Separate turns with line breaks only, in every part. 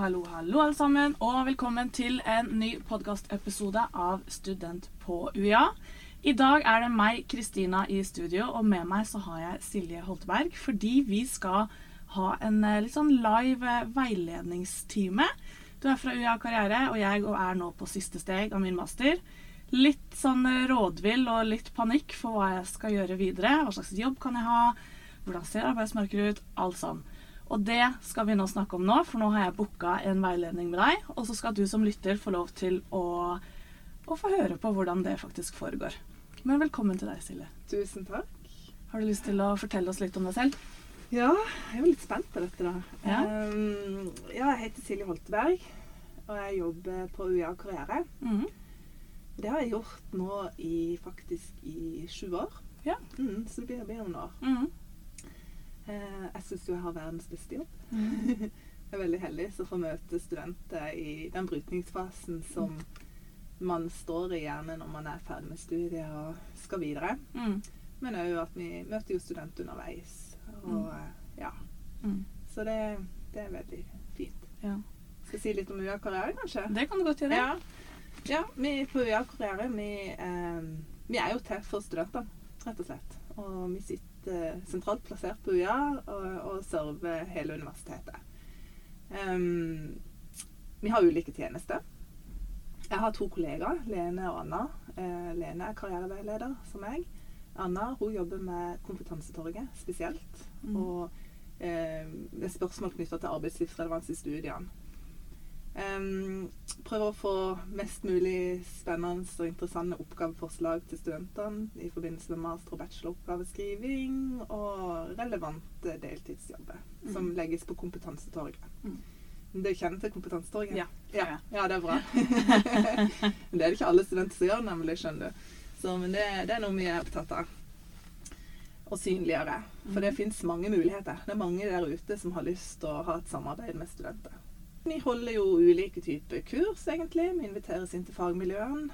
hallo, hallo alle sammen, og velkommen til en ny podkastepisode av Student på UiA. I dag er det meg, Kristina, i studio, og med meg så har jeg Silje Holteberg. Fordi vi skal ha en eh, litt sånn live eh, veiledningstime. Du er fra UiA Karriere, og jeg er nå på siste steg av min master. Litt sånn eh, rådvill og litt panikk for hva jeg skal gjøre videre. Hva slags jobb kan jeg ha? Hvordan ser arbeidsmarkedet ut? Alt sånn. Og det skal vi nå snakke om nå, for nå har jeg booka en veiledning med deg. Og så skal du som lytter få lov til å, å få høre på hvordan det faktisk foregår. Men velkommen til deg, Silje.
Tusen takk.
Har du lyst til å fortelle oss litt om deg selv?
Ja, jeg er jo litt spent på dette, da.
Ja.
Um, ja, jeg heter Silje Holteberg, og jeg jobber på UiA Karriere.
Mhm.
Det har jeg gjort nå i faktisk i sju år.
Ja.
Mm, så det blir, blir noen år.
Mm
Eh, jeg syns jo jeg har verdens beste jobb.
Mm.
Jeg er veldig heldig som får møte studenter i den brytningsfasen som man står i gjerne når man er ferdig med studiet og skal videre.
Mm.
Men òg at vi møter jo studenter underveis. Og eh, ja.
Mm.
Så det, det er veldig fint.
Ja.
Skal jeg si litt om UiA Karriere, kanskje?
Det kan du godt gjøre.
Ja. ja vi på UiA Karriere vi, eh, vi er jo til for studenter, rett og slett. Og vi sitter sentralt plassert på UiA og, og server hele universitetet. Um, vi har ulike tjenester. Jeg har to kollegaer, Lene og Anna. Eh, Lene er karriereveileder som meg. Anna hun jobber med Kompetansetorget spesielt.
Mm.
Og eh, er spørsmål knytta til arbeidslivsrelevans i studiene. Em, prøver å få mest mulig spennende og interessante oppgaveforslag til studentene i forbindelse med master- og bacheloroppgaveskriving og relevante deltidsjobber som
Mm.
legges på Kompetansetorget.
Mm.
Det kjenner til Kompetansetorget?
Ja.
ja. Ja, det er bra. Men det er det ikke alle studenter som gjør, nemlig, skjønner du. Så, men det, det er noe vi er opptatt av. og synliggjøre. For det fins mange muligheter. Det er mange der ute som har lyst til å ha et samarbeid med studenter. Vi holder jo ulike typer kurs, egentlig. Vi inviteres inn til fagmiljøene.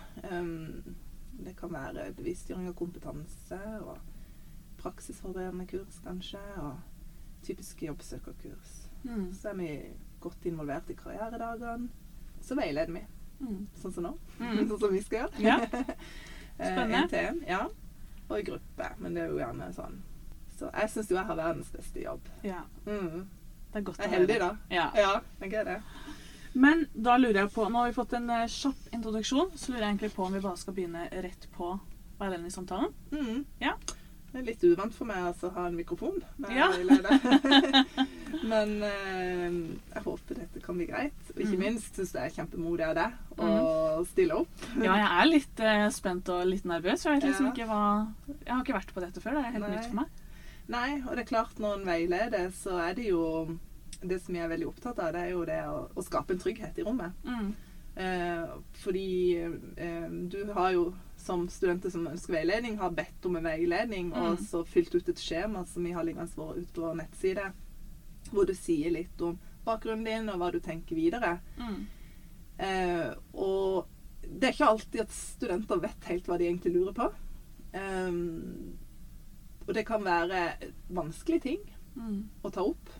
Det kan være bevisstgjøring av kompetanse og praksisforberedende kurs, kanskje. Og typiske jobbsøkerkurs.
Mm.
Så er vi godt involvert i karrieredagene. Så veileder vi,
Mm.
sånn som nå.
Mm.
sånn som vi skal gjøre.
Ja.
Eh,
Spennende.
En, ja. Og i gruppe. Men det er jo gjerne sånn. Så jeg syns jo jeg har verdens beste jobb.
ja.
Mm.
Det er godt å
er heldig, da.
Ja.
Ja, jeg er det.
Men da lurer jeg på Nå har vi fått en eh, kjapp introduksjon, så lurer jeg egentlig på om vi bare skal begynne rett på veiledningssamtalen.
Mm.
Ja.
Det er litt uvant for meg altså, å ha en mikrofon. når jeg
Ja.
veileder. Men eh, jeg håper dette kan bli greit. Og ikke
Mm.
minst syns jeg er kjempemodig av deg å stille opp.
Ja, jeg er litt eh, spent og litt nervøs. Jeg vet liksom
Ja.
hva Jeg har ikke vært på dette før. Det er helt
Nei.
nytt for meg.
Nei, og det er klart når en veileder, så er det jo Det som jeg er veldig opptatt av, det er jo det å, å skape en trygghet i rommet.
Mm.
Eh, fordi eh, du har jo som studenter som ønsker veiledning, har bedt om en veiledning
Mm.
og så fylt ut et skjema som vi har liggende vår- ute på vår nettside, hvor du sier litt om bakgrunnen din og hva du tenker videre.
Mm.
Eh, og det er ikke alltid at studenter vet helt hva de egentlig lurer på. Um, og det kan være vanskelige ting
Mm.
å ta opp.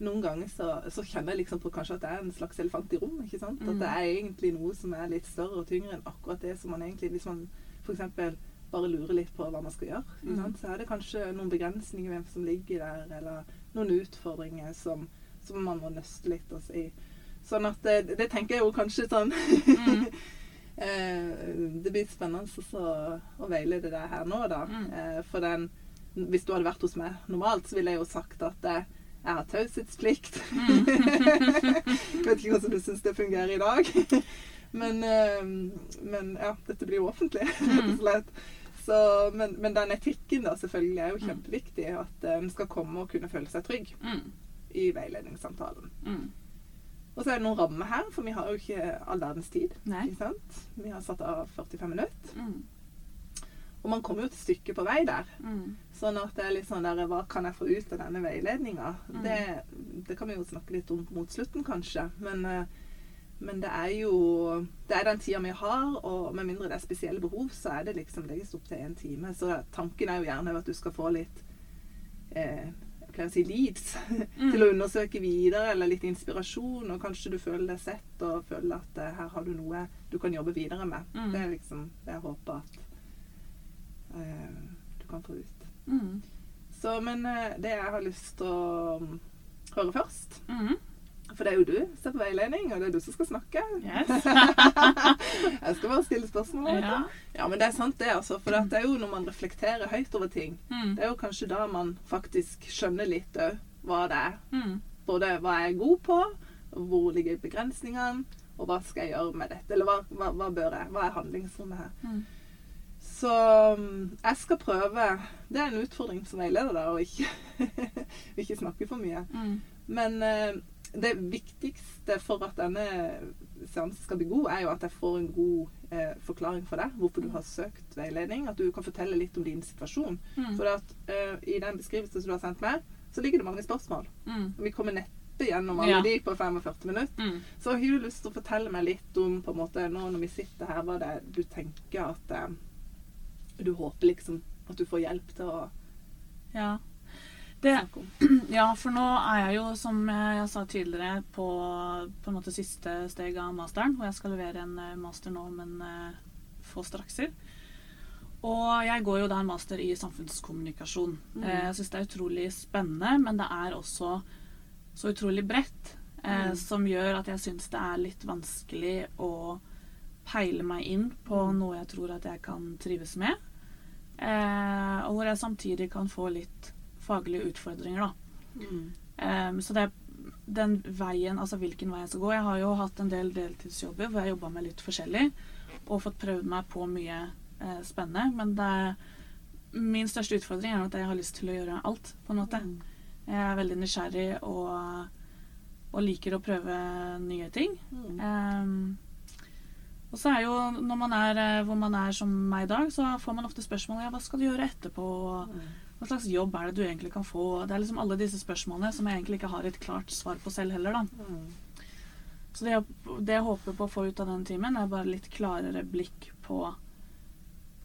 Noen ganger så, så kjenner jeg liksom på kanskje at det er en slags elefant i rommet. ikke sant?
Mm.
At det er egentlig noe som er litt større og tyngre enn akkurat det som man egentlig Hvis man f.eks. bare lurer litt på hva man skal gjøre, ikke
Mm.
sant? så er det kanskje noen begrensninger som ligger der, eller noen utfordringer som, som man må nøste litt og si. Sånn at det, det tenker jeg jo kanskje sånn
Mm.
Eh, det blir spennende så, å veilede deg her nå, da.
Mm.
Eh, for den Hvis du hadde vært hos meg normalt, så ville jeg jo sagt at eh, jeg har taushetsplikt.
Mm.
Vet ikke hvordan du syns det fungerer i dag. men, eh, men ja, dette blir jo offentlig, rett og slett. Så, men, men den etikken da selvfølgelig er jo kjempeviktig. At en skal komme og kunne føle seg trygg
Mm.
i veiledningssamtalen.
Mm.
Og så er det noen rammer her, for vi har jo ikke all verdens tid.
Nei.
Ikke sant? Vi har satt av 45 minutter.
Mm.
Og man kommer jo et stykke på vei der.
Mm.
Sånn at det er litt sånn der Hva kan jeg få ut av denne veiledninga?
Mm.
Det, det kan vi jo snakke litt om mot slutten, kanskje. Men, eh, men det er jo Det er den tida vi har, og med mindre det er spesielle behov, så er det liksom legges opp til én time. Så tanken er jo gjerne at du skal få litt eh, pleier å si leads
Mm.
til å undersøke videre, eller litt inspirasjon, og kanskje du føler deg sett og føler at eh, her har du noe du kan jobbe videre med.
Mm.
Det er liksom det jeg håper at du kan få ut.
Mm.
Så, men eh, det jeg har lyst til å mm, høre først
Mm.
For det er jo du som er på veiledning, og det er du som skal snakke.
Yes.
jeg skal bare stille spørsmål.
ja.
Ja, men det er sant, det, altså. For det er jo når man reflekterer høyt over ting,
Mm.
det er jo kanskje da man faktisk skjønner litt òg hva det er.
Mm.
Både hva jeg er god på, hvor ligger begrensningene, og hva skal jeg gjøre med dette? Eller hva, hva, hva bør jeg? Hva er handlingsrommet her? Så mm, jeg skal prøve Det er en utfordring som veileder, der å ikke, ikke snakke for mye.
Mm.
Men eh, det viktigste for at denne seansen skal bli god, er jo at jeg får en god eh, forklaring for deg. Hvorfor du har søkt veiledning. At du kan fortelle litt om din situasjon.
Mm.
For at eh, i den beskrivelsen som du har sendt meg, så ligger det mange spørsmål.
Mm.
Vi kommer neppe gjennom alle
Ja.
de på 45 minutter.
Mm.
Så har du lyst til å fortelle meg litt om på en måte, nå når vi sitter her, hva det er du tenker at eh, du håper liksom at du får hjelp til å
Ja. Det, ja, for nå er jeg jo, som jeg, sa tidligere, på, på en måte siste steg av masteren. Og jeg skal levere en eh, master nå om en eh, få strakser. Og jeg går jo da en master i samfunnskommunikasjon.
Mm.
Eh, jeg syns det er utrolig spennende, men det er også så utrolig bredt.
Mm.
Som gjør at jeg syns det er litt vanskelig å peile meg inn på
Mm.
noe jeg tror at jeg kan trives med. Eh, og hvor jeg samtidig kan få litt faglige utfordringer, da.
Mm.
Ehm, så det er den veien, altså hvilken vei jeg skal gå. Jeg har jo hatt en del deltidsjobber hvor jeg jobba med litt forskjellig og fått prøvd meg på mye eh, spennende. Men det er, min største utfordring er at jeg har lyst til å gjøre alt, på en måte.
Mm.
Jeg er veldig nysgjerrig og, og liker å prøve nye ting.
Mm.
Ehm, og så er jo, når man er eh, hvor man er som meg i dag, så får man ofte spørsmål ja, hva skal du gjøre etterpå.
Mm.
Hva slags jobb er det du egentlig kan få? Det er liksom alle disse spørsmålene som jeg egentlig ikke har et klart svar på selv heller, da.
Mm.
Så det, jeg- det jeg håper på å få ut av den timen, er bare litt klarere blikk på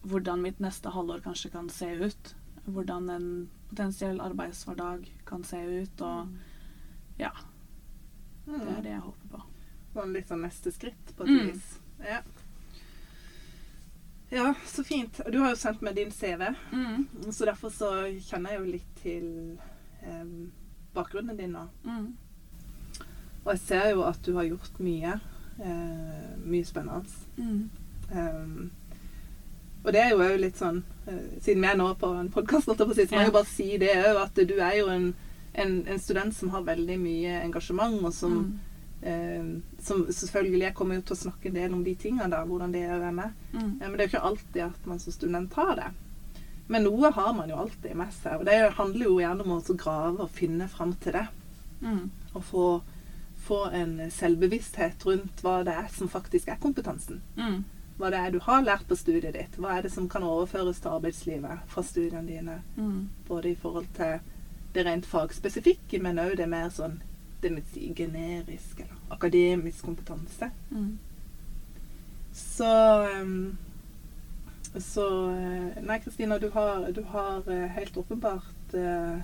hvordan mitt neste halvår kanskje kan se ut. Hvordan en potensiell arbeidshverdag kan se ut, og ja, det er
Mm.
det jeg håper på.
Sånn litt sånn neste skritt, på et
Mm.
Ja. ja, så fint. Du har jo sendt meg din CV,
Mm,
så derfor så kjenner jeg jo litt til eh, bakgrunnen din nå.
mm,
Og jeg ser jo at du har gjort mye. eh, mye spennende.
mm,
Um, og det er jo òg litt sånn eh, Siden vi er nå på en podkast, så må jeg jo bare si det òg, at du er jo en, en, en student som har veldig mye engasjement, og som
mm,
Eh, som selvfølgelig, Jeg kommer jo til å snakke en del om de tingene, da, hvordan det er å være med.
mm,
men det er jo ikke alltid at man som student har det. Men noe har man jo alltid med seg. Og det handler jo gjerne om å grave og finne fram til det.
mm,
Og få, få en selvbevissthet rundt hva det er som faktisk er kompetansen.
mm,
Hva det er du har lært på studiet ditt. Hva er det som kan overføres til arbeidslivet fra studiene dine.
mm,
Både i forhold til det rent fagspesifikke, men òg det mer sånn det med si generisk eller akademisk kompetanse.
mm.
Så ehm, Så eh, Nei, Kristina, du har, du har eh, helt åpenbart eh,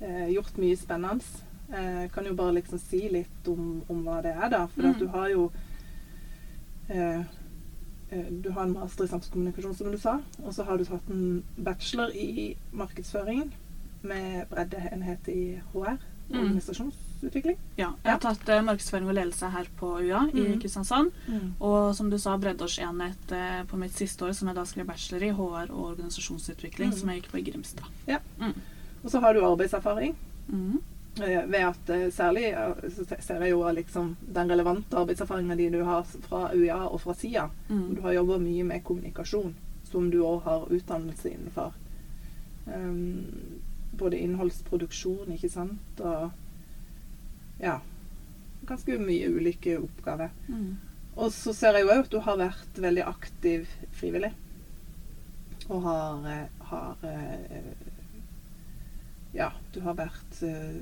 eh, gjort mye spennende. Jeg kan jo bare liksom si litt om, om hva det er, da. For
Mm.
at du har jo eh, eh, Du har en master i samfunnskommunikasjon, som du sa. Og så har du tatt en bachelor i markedsføring med breddeenhet i HR.
Mm.
Organisasjonsutvikling.
Ja. Jeg har tatt eh, markedsføring og ledelse her på UiA i
Mm.
Kristiansand. Og som du sa, breddeårsenhet eh, på mitt siste år, som jeg da skrev bachelor i HR og organisasjonsutvikling,
Mm.
som jeg gikk på i Grimstad.
Og så har du arbeidserfaring.
Mm.
Eh, ved at eh, særlig så ser jeg jo liksom den relevante arbeidserfaringen din du har fra UiA og fra SIA.
Mm.
Du har jobba mye med kommunikasjon, som du òg har utdannelse innenfor. Um, både innholdsproduksjon, ikke sant, og ja Ganske mye ulike oppgaver.
Mm.
Og så ser jeg jo òg at du har vært veldig aktiv frivillig. Og har, eh, har eh, Ja, du har vært eh,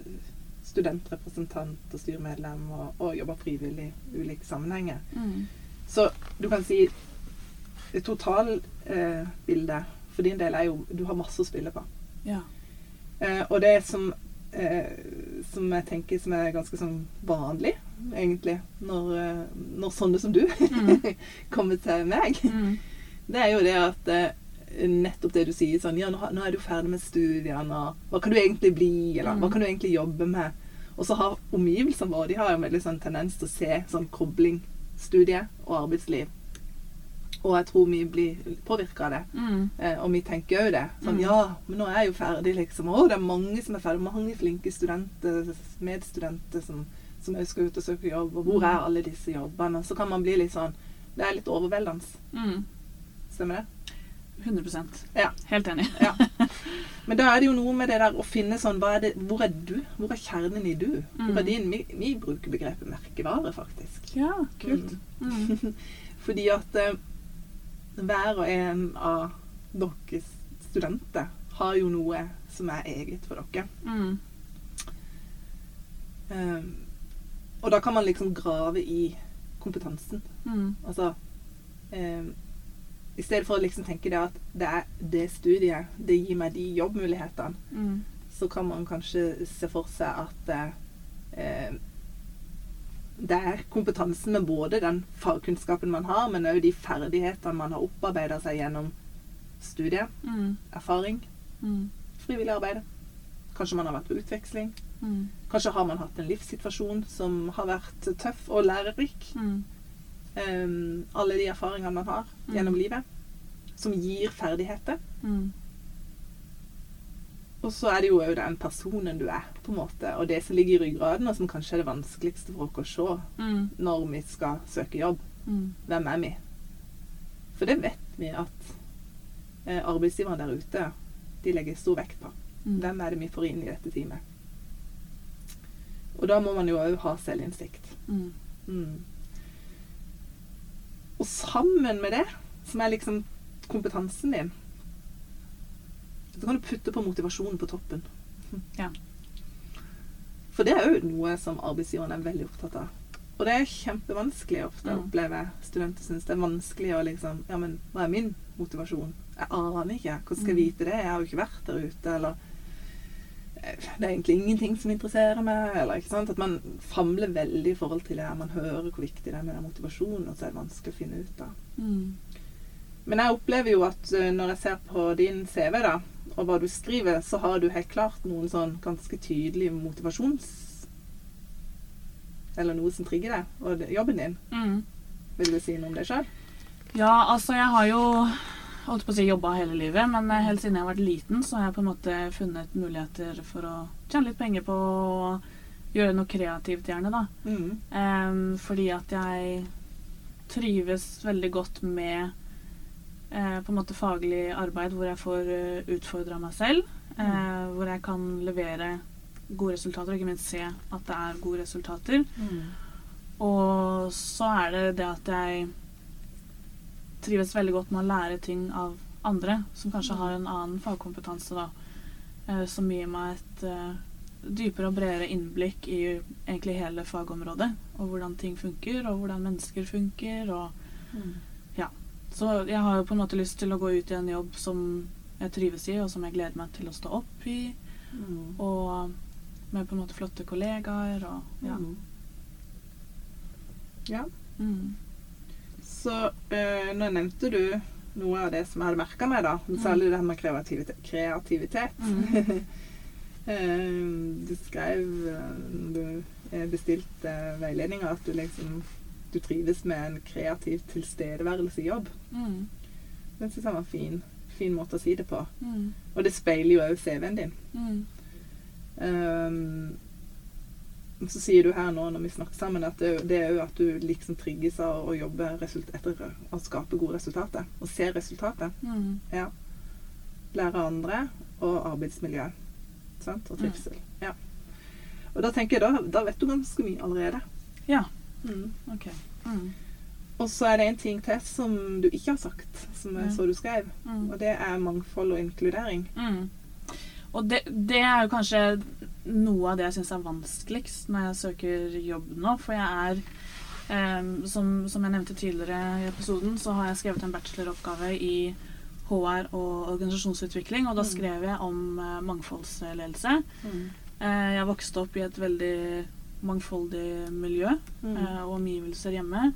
studentrepresentant og styremedlem og, og jobba frivillig i ulike sammenhenger.
Mm.
Så du kan si totalbildet eh, for din del er jo Du har masse å spille på.
Ja.
Eh, og det som eh, som jeg tenker som er ganske sånn vanlig, egentlig, når, eh, når sånne som du
Mm.
kommer til meg,
Mm.
det er jo det at eh, nettopp det du sier sånn Ja, nå, nå er du ferdig med studiene, og hva kan du egentlig bli, eller hva
Mm.
kan du egentlig jobbe med? Og så har omgivelsene våre de har en veldig sånn tendens til å se sånn kobling studie og arbeidsliv. Og jeg tror vi blir påvirka av det.
Mm.
Eh, og vi tenker òg det. Sånn
Mm.
ja, men nå er jeg jo ferdig, liksom. Å, det er mange som er ferdig. Mange flinke studenter, medstudenter som, som også skal ut og søke jobb. Og hvor
Mm.
er alle disse jobbene? Så kan man bli litt sånn Det er litt overveldende.
Mm.
Stemmer det?
100%
Ja.
Helt enig.
Ja. Men da er det jo noe med det der å finne sånn er det, Hvor er du? Hvor er kjernen i du? Hvor
Mm.
er din Vi, vi bruker begrepet merkevare, faktisk.
Ja, kult. Mm.
Fordi at eh, hver og en av deres studenter har jo noe som er eget for dere.
Mm.
Um, og da kan man liksom grave i kompetansen.
Mm.
Altså um, I stedet for å liksom tenke det at det er det studiet, det gir meg de jobbmulighetene,
Mm.
så kan man kanskje se for seg at eh, det er kompetansen med både den fagkunnskapen man har, men òg de ferdighetene man har opparbeida seg gjennom studie,
Mm.
erfaring,
Mm.
frivillig arbeid. Kanskje man har vært på utveksling.
Mm.
Kanskje har man hatt en livssituasjon som har vært tøff og lærerik.
Mm.
Um, alle de erfaringene man har
Mm.
gjennom livet, som gir ferdigheter. Og så er det jo òg den personen du er, på en måte, og det som ligger i ryggraden, og som kanskje er det vanskeligste for oss å se
Mm.
når vi skal søke jobb.
Mm.
Hvem er vi? For det vet vi at eh, arbeidsgiverne der ute de legger stor vekt på.
Mm.
Hvem er det vi får inn i dette teamet? Og da må man jo òg ha selvinnsikt.
Mm.
Mm. Og sammen med det, som er liksom kompetansen din, så kan du putte på motivasjonen på toppen.
Ja.
For det er jo noe som arbeidsgiveren er veldig opptatt av. Og det er kjempevanskelig ofte,
Mm.
opplever jeg. Studenter syns det er vanskelig å liksom Ja, men hva er min motivasjon? Jeg aner ikke. Hvordan skal jeg
Mm.
vite det? Jeg har jo ikke vært der ute, eller eh, det er egentlig ingenting som interesserer meg. Eller, ikke sant? At man famler veldig i forhold til det. Man hører hvor viktig det er med den motivasjonen, og så er det vanskelig å finne ut av.
Mm.
Men jeg opplever jo at eh, når jeg ser på din CV, da, og hva du skriver, så har du helt klart noen sånn ganske tydelige motivasjons... Eller noe som trigger deg, og det, jobben din.
Mm.
Vil du si noe om det sjøl?
Ja, altså jeg har jo holdt på å si jobba hele livet, men eh, helt siden jeg har vært liten, så har jeg på en måte funnet muligheter for å tjene litt penger på å gjøre noe kreativt, gjerne, da.
Mm.
Um, fordi at jeg trives veldig godt med eh, på en måte faglig arbeid hvor jeg får uh, utfordra meg selv. eh, hvor jeg kan levere gode resultater, og ikke minst se at det er gode resultater.
Mm.
Og så er det det at jeg trives veldig godt med å lære ting av andre, som kanskje har en annen fagkompetanse, da. eh, Som gir meg et eh, dypere og bredere innblikk i egentlig hele fagområdet. Og hvordan ting funker, og hvordan mennesker funker. Og
Mm.
Så jeg har jo på en måte lyst til å gå ut i en jobb som jeg trives i, og som jeg gleder meg til å stå opp i.
Mm.
Og med på en måte flotte kollegaer og ja.
Mm. Ja.
Mm.
Så øh, nå nevnte du noe av det som jeg hadde merka meg, da. Særlig det her med kreativitet. kreativitet.
Mm.
Eh, du skrev når du eh, bestilte veiledninga at du liksom du trives med en kreativ tilstedeværelse i jobb.
Mm.
Den syns jeg var en fin, fin måte å si det på.
Mm.
Og det speiler jo òg CV-en din.
Mm.
Um, så sier du her nå når vi snakker sammen, at det, er jo at du liksom trigges av å jobbe etter å skape gode resultater. Og se resultatet.
Mm.
Ja. Lære andre og arbeidsmiljø. Sant? Og trivsel. Ja. Og da tenker jeg, da, da vet du ganske mye allerede.
Ja.
Mm.
okay. Mm.
Og så er det en ting til som du ikke har sagt, som jeg
Mm.
så du skrev.
Mm.
Og det er mangfold og inkludering.
Mm. Og det, det er jo kanskje noe av det jeg syns er vanskeligst når jeg søker jobb nå. For jeg er em, som, som jeg nevnte tidligere i episoden, så har jeg skrevet en bacheloroppgave i HR og organisasjonsutvikling, og da
Mm.
skrev jeg om eh, mangfoldsledelse. Eh, jeg vokste opp i et veldig mangfoldig miljø
Mm.
eh, og omgivelser hjemme.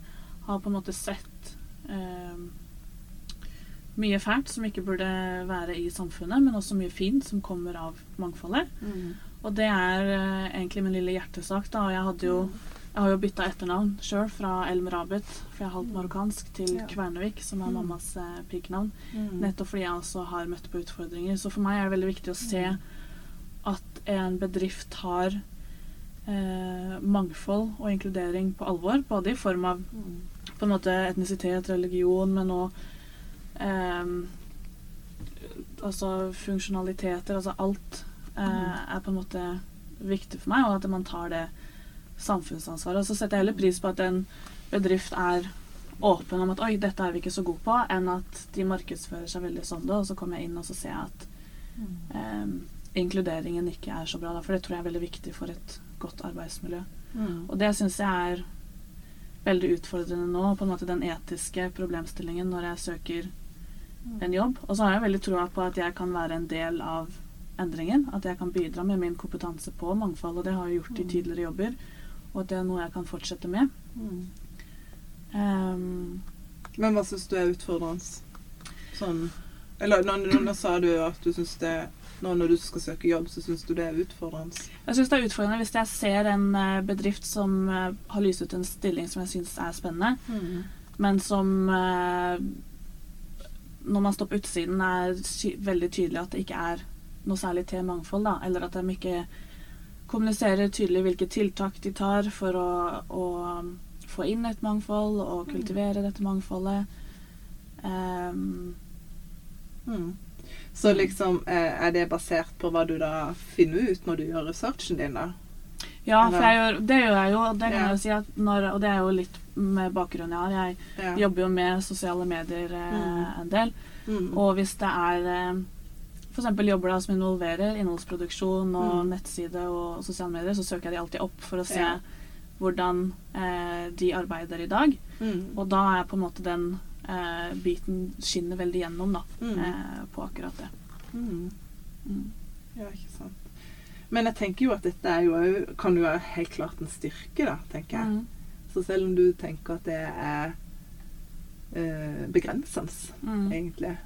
Har på en måte sett eh, mye fælt som ikke burde være i samfunnet, men også mye fint som kommer av mangfoldet.
Mm.
Og det er eh, egentlig min lille hjertesak. da, og Jeg hadde jo jeg har jo bytta etternavn sjøl, fra El Merabit, for jeg er halvt marokkansk, til
Ja.
Kvernevik, som er
Mm.
mammas eh, pikenavn.
Mm.
Nettopp fordi jeg også har møtt på utfordringer. Så for meg er det veldig viktig å se at en bedrift har eh, mangfold og inkludering på alvor. Både i form av på en måte etnisitet, religion, men òg eh, Altså funksjonaliteter. Altså alt eh, er på en måte viktig for meg, og at man tar det samfunnsansvaret. Og så setter jeg heller pris på at en bedrift er åpen om at oi, dette er vi ikke så gode på, enn at de markedsfører seg veldig sånn da, og så kommer jeg inn og så ser jeg at eh, inkluderingen ikke er så bra. Da, for det tror jeg er veldig viktig for et godt arbeidsmiljø.
Mm.
Og det syns jeg er veldig utfordrende nå, på en måte den etiske problemstillingen når jeg søker en jobb. Og så har jeg veldig troa på at jeg kan være en del av endringen. At jeg kan bidra med min kompetanse på mangfold, og det har jeg gjort i
Mm.
tidligere jobber. Og at det er noe jeg kan fortsette med.
Mm.
Um,
Men hva syns du er utfordrende? Sånn Eller nå, nå, nå sa du at du syns det Nå når du skal søke jobb, så syns du det er utfordrende.
jeg syns det er utfordrende hvis jeg ser en eh, bedrift som eh, har lyst ut en stilling som jeg syns er spennende, men som eh, når man står på utsiden, er veldig tydelig at det ikke er noe særlig til mangfold. Da. Eller at de ikke kommuniserer tydelig hvilke tiltak de tar for å, å få inn et mangfold og kultivere dette mangfoldet. Um,
Mm. Så liksom eh, er det basert på hva du da finner ut når du gjør researchen din, da?
ja, for gjør, det gjør jeg jo. Det kan
Ja.
jeg jo si at når, og det er jo litt med bakgrunnen jeg har. Jeg
Ja.
jobber jo med sosiale medier eh,
Mm.
en del.
Mm.
Og hvis det er eh, f.eks. jobber da som involverer innholdsproduksjon og
Mm.
nettside og sosiale medier, så søker jeg de alltid opp for å se
Ja.
hvordan eh, de arbeider i dag.
Mm.
Og da er jeg på en måte den eh, biten skinner veldig gjennom da,
Mm.
eh, på akkurat det.
Mm.
Mm.
Ja, ikke sant. Men jeg tenker jo at dette jo, kan jo være helt klart en styrke, da, tenker jeg.
Mm.
Så selv om du tenker at det er eh, begrensende,
Mm.
egentlig,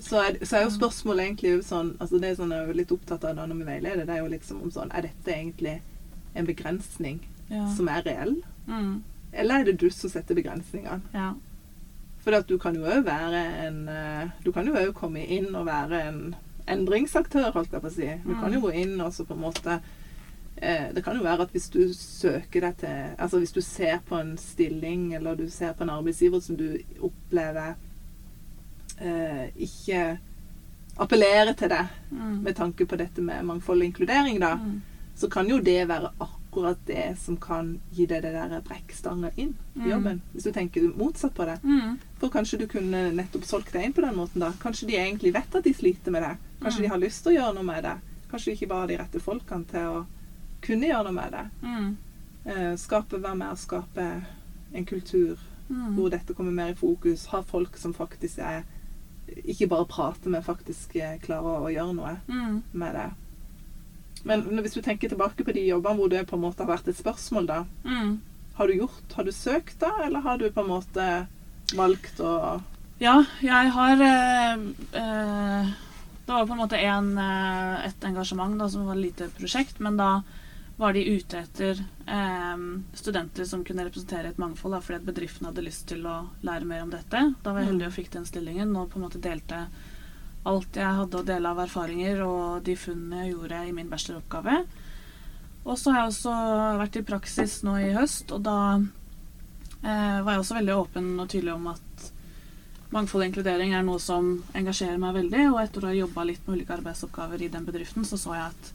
så er, så er jo spørsmålet egentlig sånn altså Det som sånn jeg er litt opptatt av da når vi veileder, det er jo liksom om sånn Er dette egentlig en begrensning
Ja.
som er reell?
Mm.
Eller er det du som setter begrensningene?
ja.
For du kan jo òg være en eh, Du kan jo òg komme inn og være en endringsaktør, holdt jeg på å si. Du kan jo
Mm.
gå inn og så på en måte eh, Det kan jo være at hvis du søker deg til Altså hvis du ser på en stilling, eller du ser på en arbeidsgiver som du opplever eh, ikke appellerer til deg
Mm.
med tanke på dette med mangfold og inkludering, da,
Mm.
så kan jo det være akkurat det som kan gi deg det der brekkstanga inn i
Mm.
jobben. Hvis du tenker motsatt på det.
Mm.
For kanskje du kunne nettopp solgt deg inn på den måten, da. Kanskje de egentlig vet at de sliter med det. Kanskje
Mm.
de har lyst til å gjøre noe med det. Kanskje de ikke bare har de rette folkene til å kunne gjøre noe med det.
Mm.
Eh, skape, være med å skape en kultur
Mm.
hvor dette kommer mer i fokus. Ha folk som faktisk er Ikke bare prater, men faktisk eh, klarer å gjøre noe
Mm.
med det. Men hvis du tenker tilbake på de jobbene hvor det på en måte har vært et spørsmål, da.
Mm.
Har du gjort Har du søkt, da, eller har du på en måte valgt å
Ja, jeg har eh, eh, Det var på en måte en, eh, et engasjement da, som var et lite prosjekt, men da var de ute etter eh, studenter som kunne representere et mangfold, da, fordi at bedriften hadde lyst til å lære mer om dette. Da var jeg heldig og fikk den stillingen og på en måte delte alt jeg hadde å dele av erfaringer og de funnene jeg gjorde i min bacheloroppgave. Og så har jeg også vært i praksis nå i høst, og da eh, var jeg også veldig åpen og tydelig om at mangfold og inkludering er noe som engasjerer meg veldig. Og etter å ha jobba litt med ulike arbeidsoppgaver i den bedriften, så så jeg at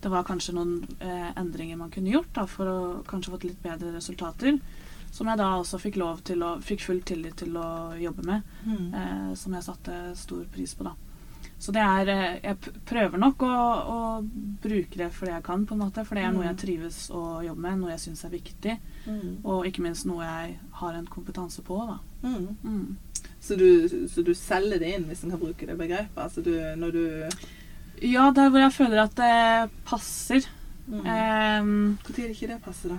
det var kanskje noen eh, endringer man kunne gjort da, for å kanskje fått litt bedre resultater. Som jeg da også fikk lov til å Fikk full tillit til å jobbe med. Eh, som jeg satte stor pris på, da. Så det er eh, Jeg prøver nok å, å bruke det for det jeg kan, på en måte. For det er noe
Mm.
jeg trives å jobbe med, noe jeg syns er viktig.
Mm.
Og ikke minst noe jeg har en kompetanse på, da.
Mm.
Mm.
Så, du, så du selger det inn, hvis en kan bruke det begrepet? Altså du, når du
Ja, der hvor jeg føler at det passer.
Mm.
Um,
Når er det ikke det passer, da?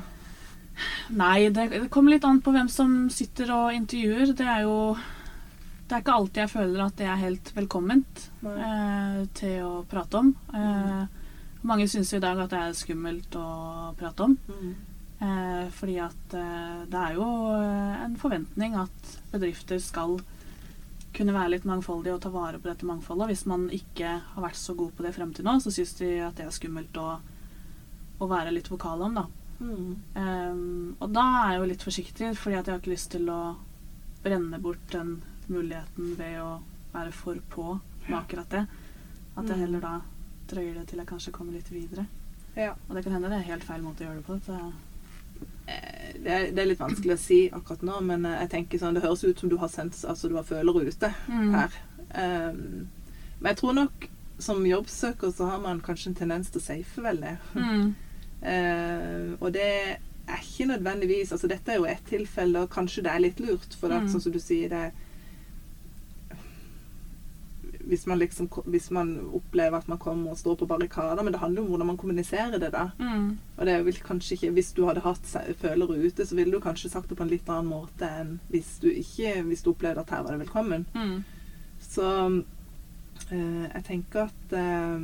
Nei, det, det kommer litt an på hvem som sitter og intervjuer. Det er jo Det er ikke alltid jeg føler at det er helt velkomment eh, til å prate om. Eh, mange syns jo i dag at det er skummelt å prate om.
Mm.
Eh, fordi at eh, det er jo eh, en forventning at bedrifter skal kunne være litt mangfoldige og ta vare på dette mangfoldet. Hvis man ikke har vært så god på det frem til nå, så syns de at det er skummelt å, å være litt vokal om, da.
Mm.
Um, og da er jeg jo litt forsiktig, fordi at jeg har ikke lyst til å brenne bort den muligheten ved å være for på med akkurat det. At jeg
Mm.
heller da drøyer det til jeg kanskje kommer litt videre.
Ja.
Og det kan hende det er helt feil måte å gjøre det på.
Eh, Det er, det er litt vanskelig å si akkurat nå, men eh, jeg tenker sånn, det høres ut som du har sens, altså du har følere ute
Mm.
her. Um, men jeg tror nok som jobbsøker så har man kanskje en tendens til å safe veldig.
Mm.
Eh, og det er ikke nødvendigvis altså Dette er jo ett tilfelle, og kanskje det er litt lurt. For at,
Mm.
sånn som du sier det hvis man, liksom, hvis man opplever at man kommer og står på barrikader, men det handler jo om hvordan man kommuniserer det. da.
Mm.
Og det vil kanskje ikke, Hvis du hadde hatt følere ute, så ville du kanskje sagt det på en litt annen måte enn hvis du ikke hvis du opplevde at her var det velkommen.
Mm.
Så eh, jeg tenker at eh,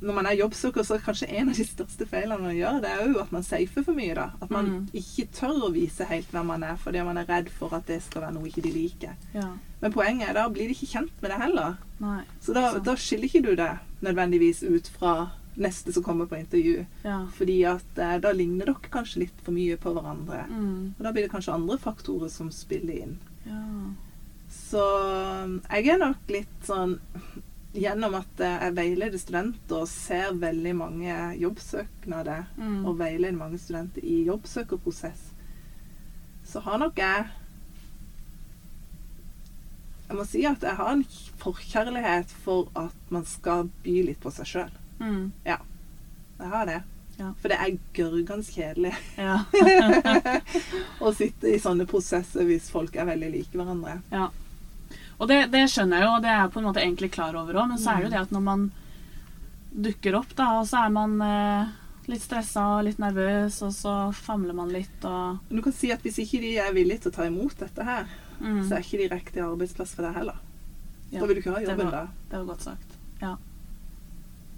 når man er jobbsøker, så er kanskje en av de største feilene man gjør, det er jo at man safer for mye. da. At man
Mm.
ikke tør å vise helt hvem man er, fordi man er redd for at det skal være noe ikke de liker.
Ja.
Men poenget er da blir de ikke kjent med det heller.
Nei.
Så da, da skiller ikke du det nødvendigvis ut fra neste som kommer på intervju.
Ja.
Fordi at eh, da ligner dere kanskje litt for mye på hverandre.
Mm.
Og da blir det kanskje andre faktorer som spiller inn.
ja.
Så um, jeg er nok litt sånn Gjennom at eh, jeg veileder studenter og ser veldig mange jobbsøknader,
Mm.
og veileder mange studenter i jobbsøkerprosess, så har nok jeg Jeg må si at jeg har en forkjærlighet for at man skal by litt på seg sjøl.
Mm.
Jeg har det.
Ja.
For det er gørgans kjedelig
Ja.
å sitte i sånne prosesser hvis folk er veldig like hverandre.
ja. Og det, det skjønner jeg jo, og det er jeg på en måte egentlig klar over òg, men så er det jo det at når man dukker opp, da, og så er man eh, litt stressa og litt nervøs, og så famler man litt og
du kan si at hvis ikke de er villige til å ta imot dette her,
mm.
så er ikke de riktig arbeidsplass for deg heller.
Ja,
Da vil du ikke ha jobben da.
Det var godt sagt. Ja.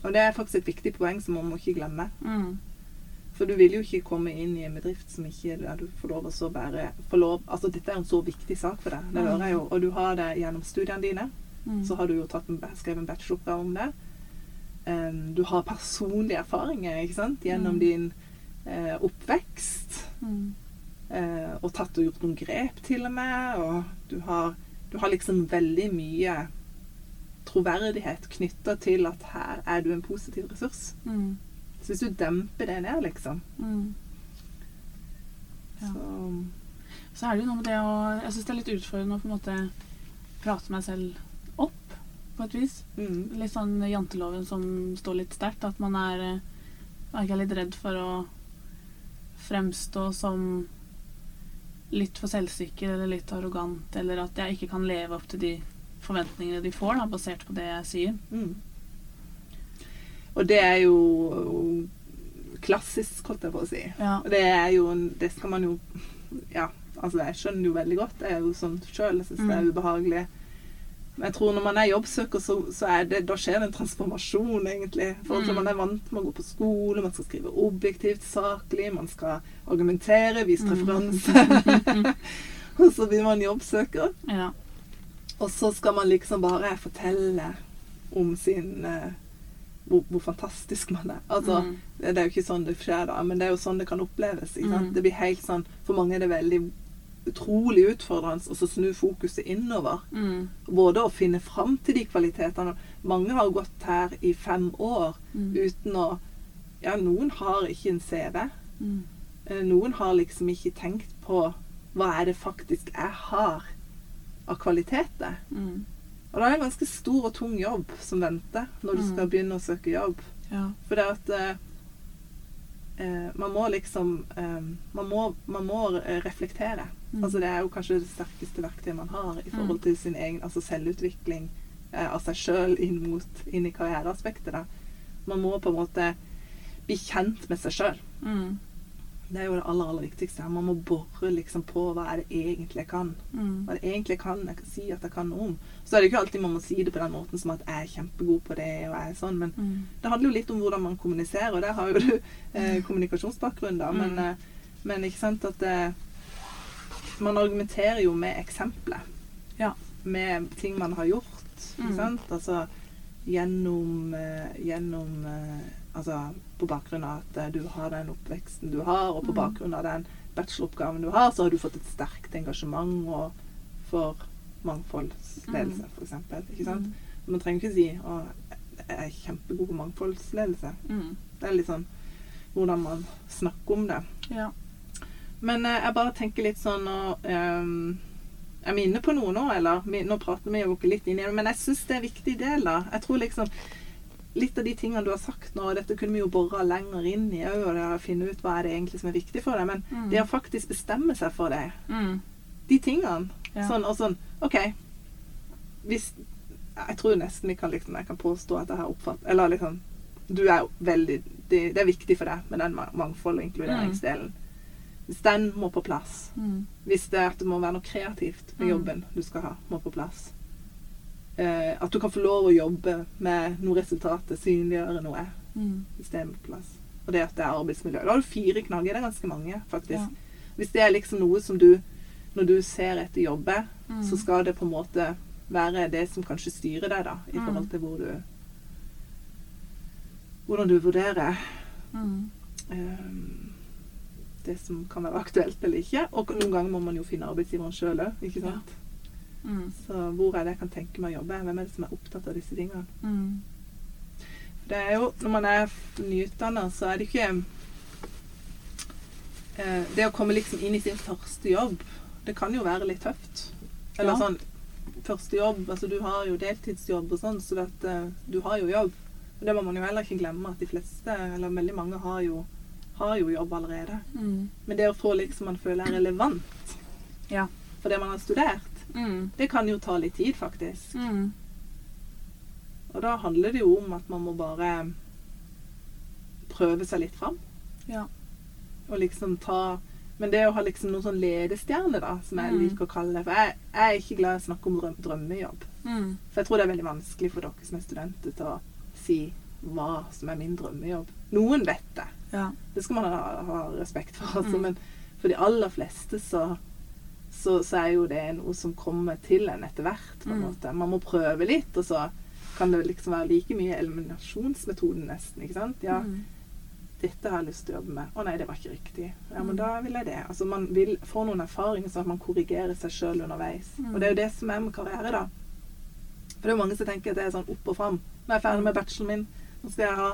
Og det er faktisk et viktig poeng som man må ikke glemme.
Mm.
For du vil jo ikke komme inn i en bedrift som ikke der du får lov å være lov, Altså dette er en så viktig sak for deg, det hører jeg jo. Og du har det gjennom studiene dine.
Mm.
Så har du jo en, skrevet en bacheloroppgave om det. Um, du har personlige erfaringer ikke sant? gjennom
Mm.
din uh, oppvekst.
Mm.
Uh, og tatt og gjort noen grep til og med. Og du har, du har liksom veldig mye troverdighet knytta til at her er du en positiv ressurs.
Mm.
Så hvis du demper det ned, liksom
Mm. Ja.
så
Så er det jo noe med det å Jeg syns det er litt utfordrende å på en måte prate meg selv opp, på et vis.
mm,
Litt sånn janteloven som står litt sterkt. At man er, eh, er litt redd for å fremstå som litt for selvsikker eller litt arrogant, eller at jeg ikke kan leve opp til de forventningene de får, da, basert på det jeg sier.
mm. Og det er jo klassisk, holdt jeg på å si.
Ja.
Og det er jo Det skal man jo Ja, altså jeg skjønner jo veldig godt. Jeg er jo sånn sjøl. Jeg syns det er
Mm.
ubehagelig. Men jeg tror når man er jobbsøker, så, så er det, da skjer det en transformasjon, egentlig. For
Mm.
Man er vant med å gå på skole, man skal skrive objektivt, saklig, man skal argumentere, vise
Mm.
referanse. og så blir man jobbsøker,
ja.
og så skal man liksom bare fortelle om sin eh, hvor, hvor fantastisk man er. Altså,
Mm.
det er jo ikke sånn det skjer, da, men det er jo sånn det kan oppleves. Ikke?
Mm.
Det blir helt sånn, For mange er det veldig utrolig utfordrende å så snu fokuset innover.
Mm.
Både å finne fram til de kvalitetene. Mange har gått her i fem år
Mm.
uten å Ja, noen har ikke en CV.
Mm.
Eh, Noen har liksom ikke tenkt på hva er det faktisk jeg har av kvaliteter.
Mm.
Og det er en ganske stor og tung jobb som venter når du
Mm.
skal begynne å søke jobb.
Ja.
For det at eh, eh, Man må liksom eh, man, må, man må eh, reflektere.
Mm.
Altså Det er jo kanskje det sterkeste verktøyet man har i forhold
Mm.
til sin egen altså selvutvikling eh, av seg sjøl inn, mot- inn i karriereaspektet. da. Man må på en måte bli kjent med seg sjøl.
Mm.
Det er jo det aller, aller viktigste. Man må bore liksom på hva er det egentlig jeg kan.
Mm.
Hva er det egentlig jeg kan jeg kan si at jeg kan noe om. Så er det ikke alltid man må si det på den måten som at jeg er kjempegod på det, og jeg er sånn, men
Mm.
det handler jo litt om hvordan man kommuniserer, og der har jo du eh, kommunikasjonsbakgrunn, da. Men,
Mm.
eh, men ikke sant at eh, Man argumenterer jo med eksempler.
Ja.
Med ting man har gjort. Ikke
Mm.
sant? Altså gjennom, eh, gjennom eh, Altså på bakgrunn av at eh, du har den oppveksten du har, og på
Mm.
bakgrunn av den bacheloroppgaven du har, så har du fått et sterkt engasjement for mangfoldsledelse,
Mm.
eksempel. Ikke sant?
Mm.
Man trenger ikke si å, jeg er kjempegod på mangfoldsledelse.
Mm.
Det er litt sånn hvordan man snakker om det.
Ja.
Men eh, jeg bare tenker litt sånn og, eh, Er vi inne på noe nå, eller? Vi, nå prater vi jo ikke litt inn i det, men jeg syns det er en viktig del, da. Jeg tror liksom Litt av de tingene du har sagt nå, og dette kunne vi jo bora lenger inn i òg, og finne ut hva er det egentlig som er viktig for deg, men
Mm.
det å faktisk bestemme seg for det,
Mm.
de tingene
Ja.
Sånn og sånn OK. Hvis Jeg tror nesten vi kan liksom Jeg kan påstå at jeg har oppfattet Eller liksom Du er veldig Det, det er viktig for deg med den mangfold- og inkluderingsdelen. Hvis den må på plass
Mm.
Hvis det er at det må være noe kreativt med
Mm.
jobben du skal ha, må på plass. Eh, at du kan få lov å jobbe med noe resultatet, synliggjøre noe.
Mm.
Plass. Og det at det er arbeidsmiljø. Da har du fire knagger. Det er ganske mange, faktisk.
Ja.
Hvis det er liksom noe som du Når du ser etter jobbe,
Mm.
så skal det på en måte være det som kanskje styrer deg, da, i
Mm.
forhold til hvor du Hvordan du vurderer
Mm.
ehm, det som kan være aktuelt eller ikke. Og noen ganger må man jo finne arbeidsgiveren sjøl òg, ikke sant.
Mm.
Så hvor er det jeg kan tenke meg å jobbe? Hvem er det som er opptatt av disse tingene?
Mm.
Det er jo, Når man er nyutdanna, så er det ikke eh, Det å komme liksom inn i sin første jobb, det kan jo være litt tøft. Eller
Ja.
sånn Første jobb Altså, du har jo deltidsjobb og sånn, så at, eh, du har jo jobb. Og det må man jo heller ikke glemme, at de fleste, eller veldig mange, har jo, har jo jobb allerede.
Mm.
Men det å få liksom man føler er relevant
Ja.
for det man har studert,
Mm.
det kan jo ta litt tid, faktisk.
Mm.
Og da handler det jo om at man må bare prøve seg litt fram.
Ja.
Og liksom ta Men det å ha liksom noen sånn ledestjerne, da, som jeg
Mm.
liker å kalle det For jeg, jeg er ikke glad i å snakke om drømmejobb.
Mm.
For jeg tror det er veldig vanskelig for dere som er studenter, til å si hva som er min drømmejobb. Noen vet det.
Ja.
Det skal man ha, ha respekt for. Altså,
Mm.
Men for de aller fleste så, så, så er jo det noe som kommer til en etter hvert. på en
Mm.
måte. Man må prøve litt, og så kan det liksom være like mye eliminasjonsmetoden nesten. ikke sant? Ja,
Mm.
dette har jeg lyst til å jobbe med. Å nei, det var ikke riktig. Ja,
Mm.
men da vil jeg det. Altså Man vil få noen erfaringer sånn at man korrigerer seg sjøl underveis.
Mm.
Og det er jo det som er med karriere, da. For det er jo mange som tenker at det er sånn opp og fram. Nå er jeg ferdig med bacheloren min. Nå skal jeg ha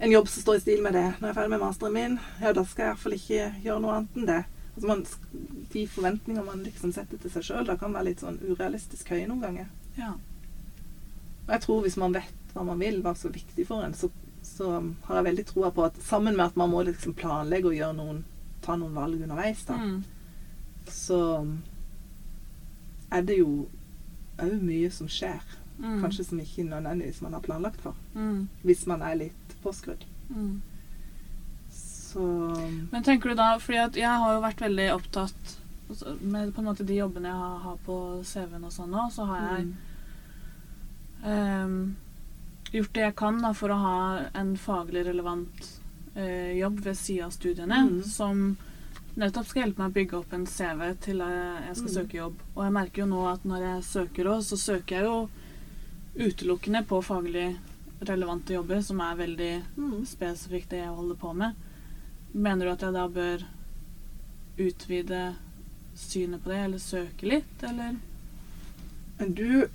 en jobb som står i stil med det. Når jeg er ferdig med masteren min, ja, da skal jeg iallfall ikke gjøre noe annet enn det. Altså man, de forventninger man liksom setter til seg sjøl, kan være litt sånn urealistisk høye noen ganger.
Ja.
Og jeg tror hvis man vet hva man vil, hva som er viktig for en, så, så har jeg veldig troa på at sammen med at man må liksom planlegge og gjøre noen, ta noen valg underveis, da,
Mm.
så er det jo òg mye som skjer.
Mm.
Kanskje som ikke nødvendigvis man har planlagt for.
Mm.
Hvis man er litt påskrudd.
Mm.
Så
Men tenker du da, fordi jeg har jo vært veldig opptatt altså, med på en måte de jobbene jeg har, på CV-en og sånn nå, så har jeg
mm,
um, gjort det jeg kan da, for å ha en faglig relevant uh, jobb ved siden av studiene,
Mm.
som nettopp skal hjelpe meg å bygge opp en CV til jeg, jeg skal
Mm.
søke jobb. Og jeg merker jo nå at når jeg søker òg, så søker jeg jo utelukkende på faglig relevante jobber, som er veldig
mm.
spesifikt det jeg holder på med. Mener du at jeg da bør utvide synet på det, eller søke litt, eller?
Men du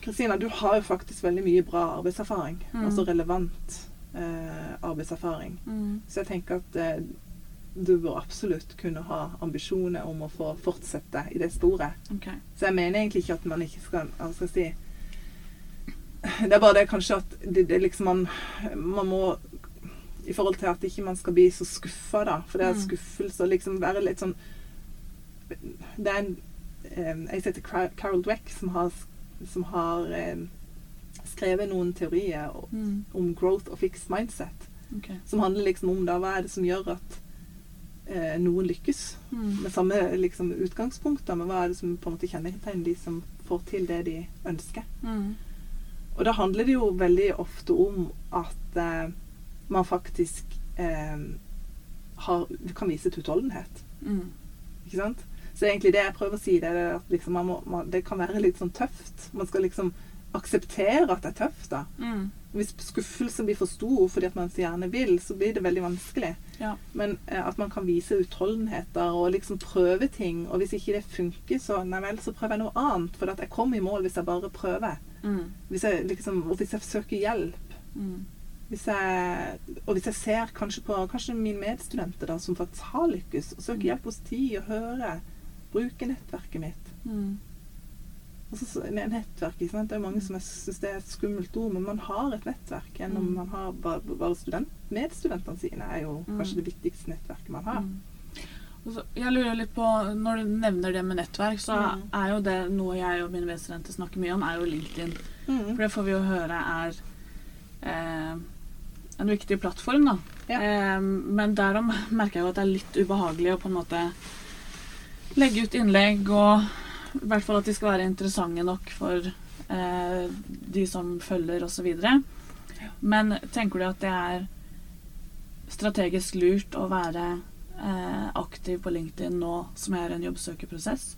Kristina, du har jo faktisk veldig mye bra arbeidserfaring.
Mm.
Altså relevant eh, arbeidserfaring.
Mm.
Så jeg tenker at eh, du bør absolutt kunne ha ambisjoner om å få fortsette i det sporet.
Okay.
Så jeg mener egentlig ikke at man ikke skal Hva skal jeg si Det er bare det kanskje at det, det liksom man, man må I forhold til at ikke man skal bli så skuffa, da. For det er
Mm.
skuffelse å liksom være litt sånn Det er en Jeg heter Carol Dweck som har som har eh, skrevet noen teorier
Mm.
om growth og fixed mindset.
Okay.
Som handler liksom om da, hva er det som gjør at eh, noen lykkes
Mm.
med samme liksom, utgangspunkt. Da, men hva er det som på en måte kjennetegner de som får til det de ønsker.
Mm.
Og da handler det jo veldig ofte om at eh, man faktisk eh, har, kan vise utholdenhet.
Mm.
Ikke sant? Så egentlig det jeg prøver å si, det er at liksom man må, man, det kan være litt sånn tøft. Man skal liksom akseptere at det er tøft, da.
Mm.
Hvis skuffelsen blir for stor fordi at man så gjerne vil, så blir det veldig vanskelig.
Ja.
Men eh, at man kan vise utholdenheter og liksom prøve ting. Og hvis ikke det funker, så nei vel, så prøver jeg noe annet. For at jeg kommer i mål hvis jeg bare prøver.
Mm.
Hvis jeg, liksom, og hvis jeg søker hjelp.
Mm.
Hvis jeg, og hvis jeg ser kanskje på kanskje mine medstudenter da, som faktisk har lykkes, og søker hjelp hos de og hører, bruker nettverket mitt.
Mm.
Og så, så- nettverk? Det er mange som syns det er et skummelt ord, men man har et nettverk gjennom
Mm.
man har bare, bare student, Medstudentene sine er jo
Mm.
kanskje det viktigste nettverket man har.
Mm. Så- Jeg lurer litt på, Når du nevner det med nettverk, så er jo det noe jeg og mine medstudenter snakker mye om, er jo LinkedIn.
Mm.
For det får vi jo høre er eh, en viktig plattform, da.
Ja.
Eh, men derom merker jeg jo at det er litt ubehagelig å på en måte legge ut innlegg, og i hvert fall at de skal være interessante nok for eh, de som følger, osv. Men tenker du at det er strategisk lurt å være eh, aktiv på LinkedIn nå som er en jobbsøkerprosess?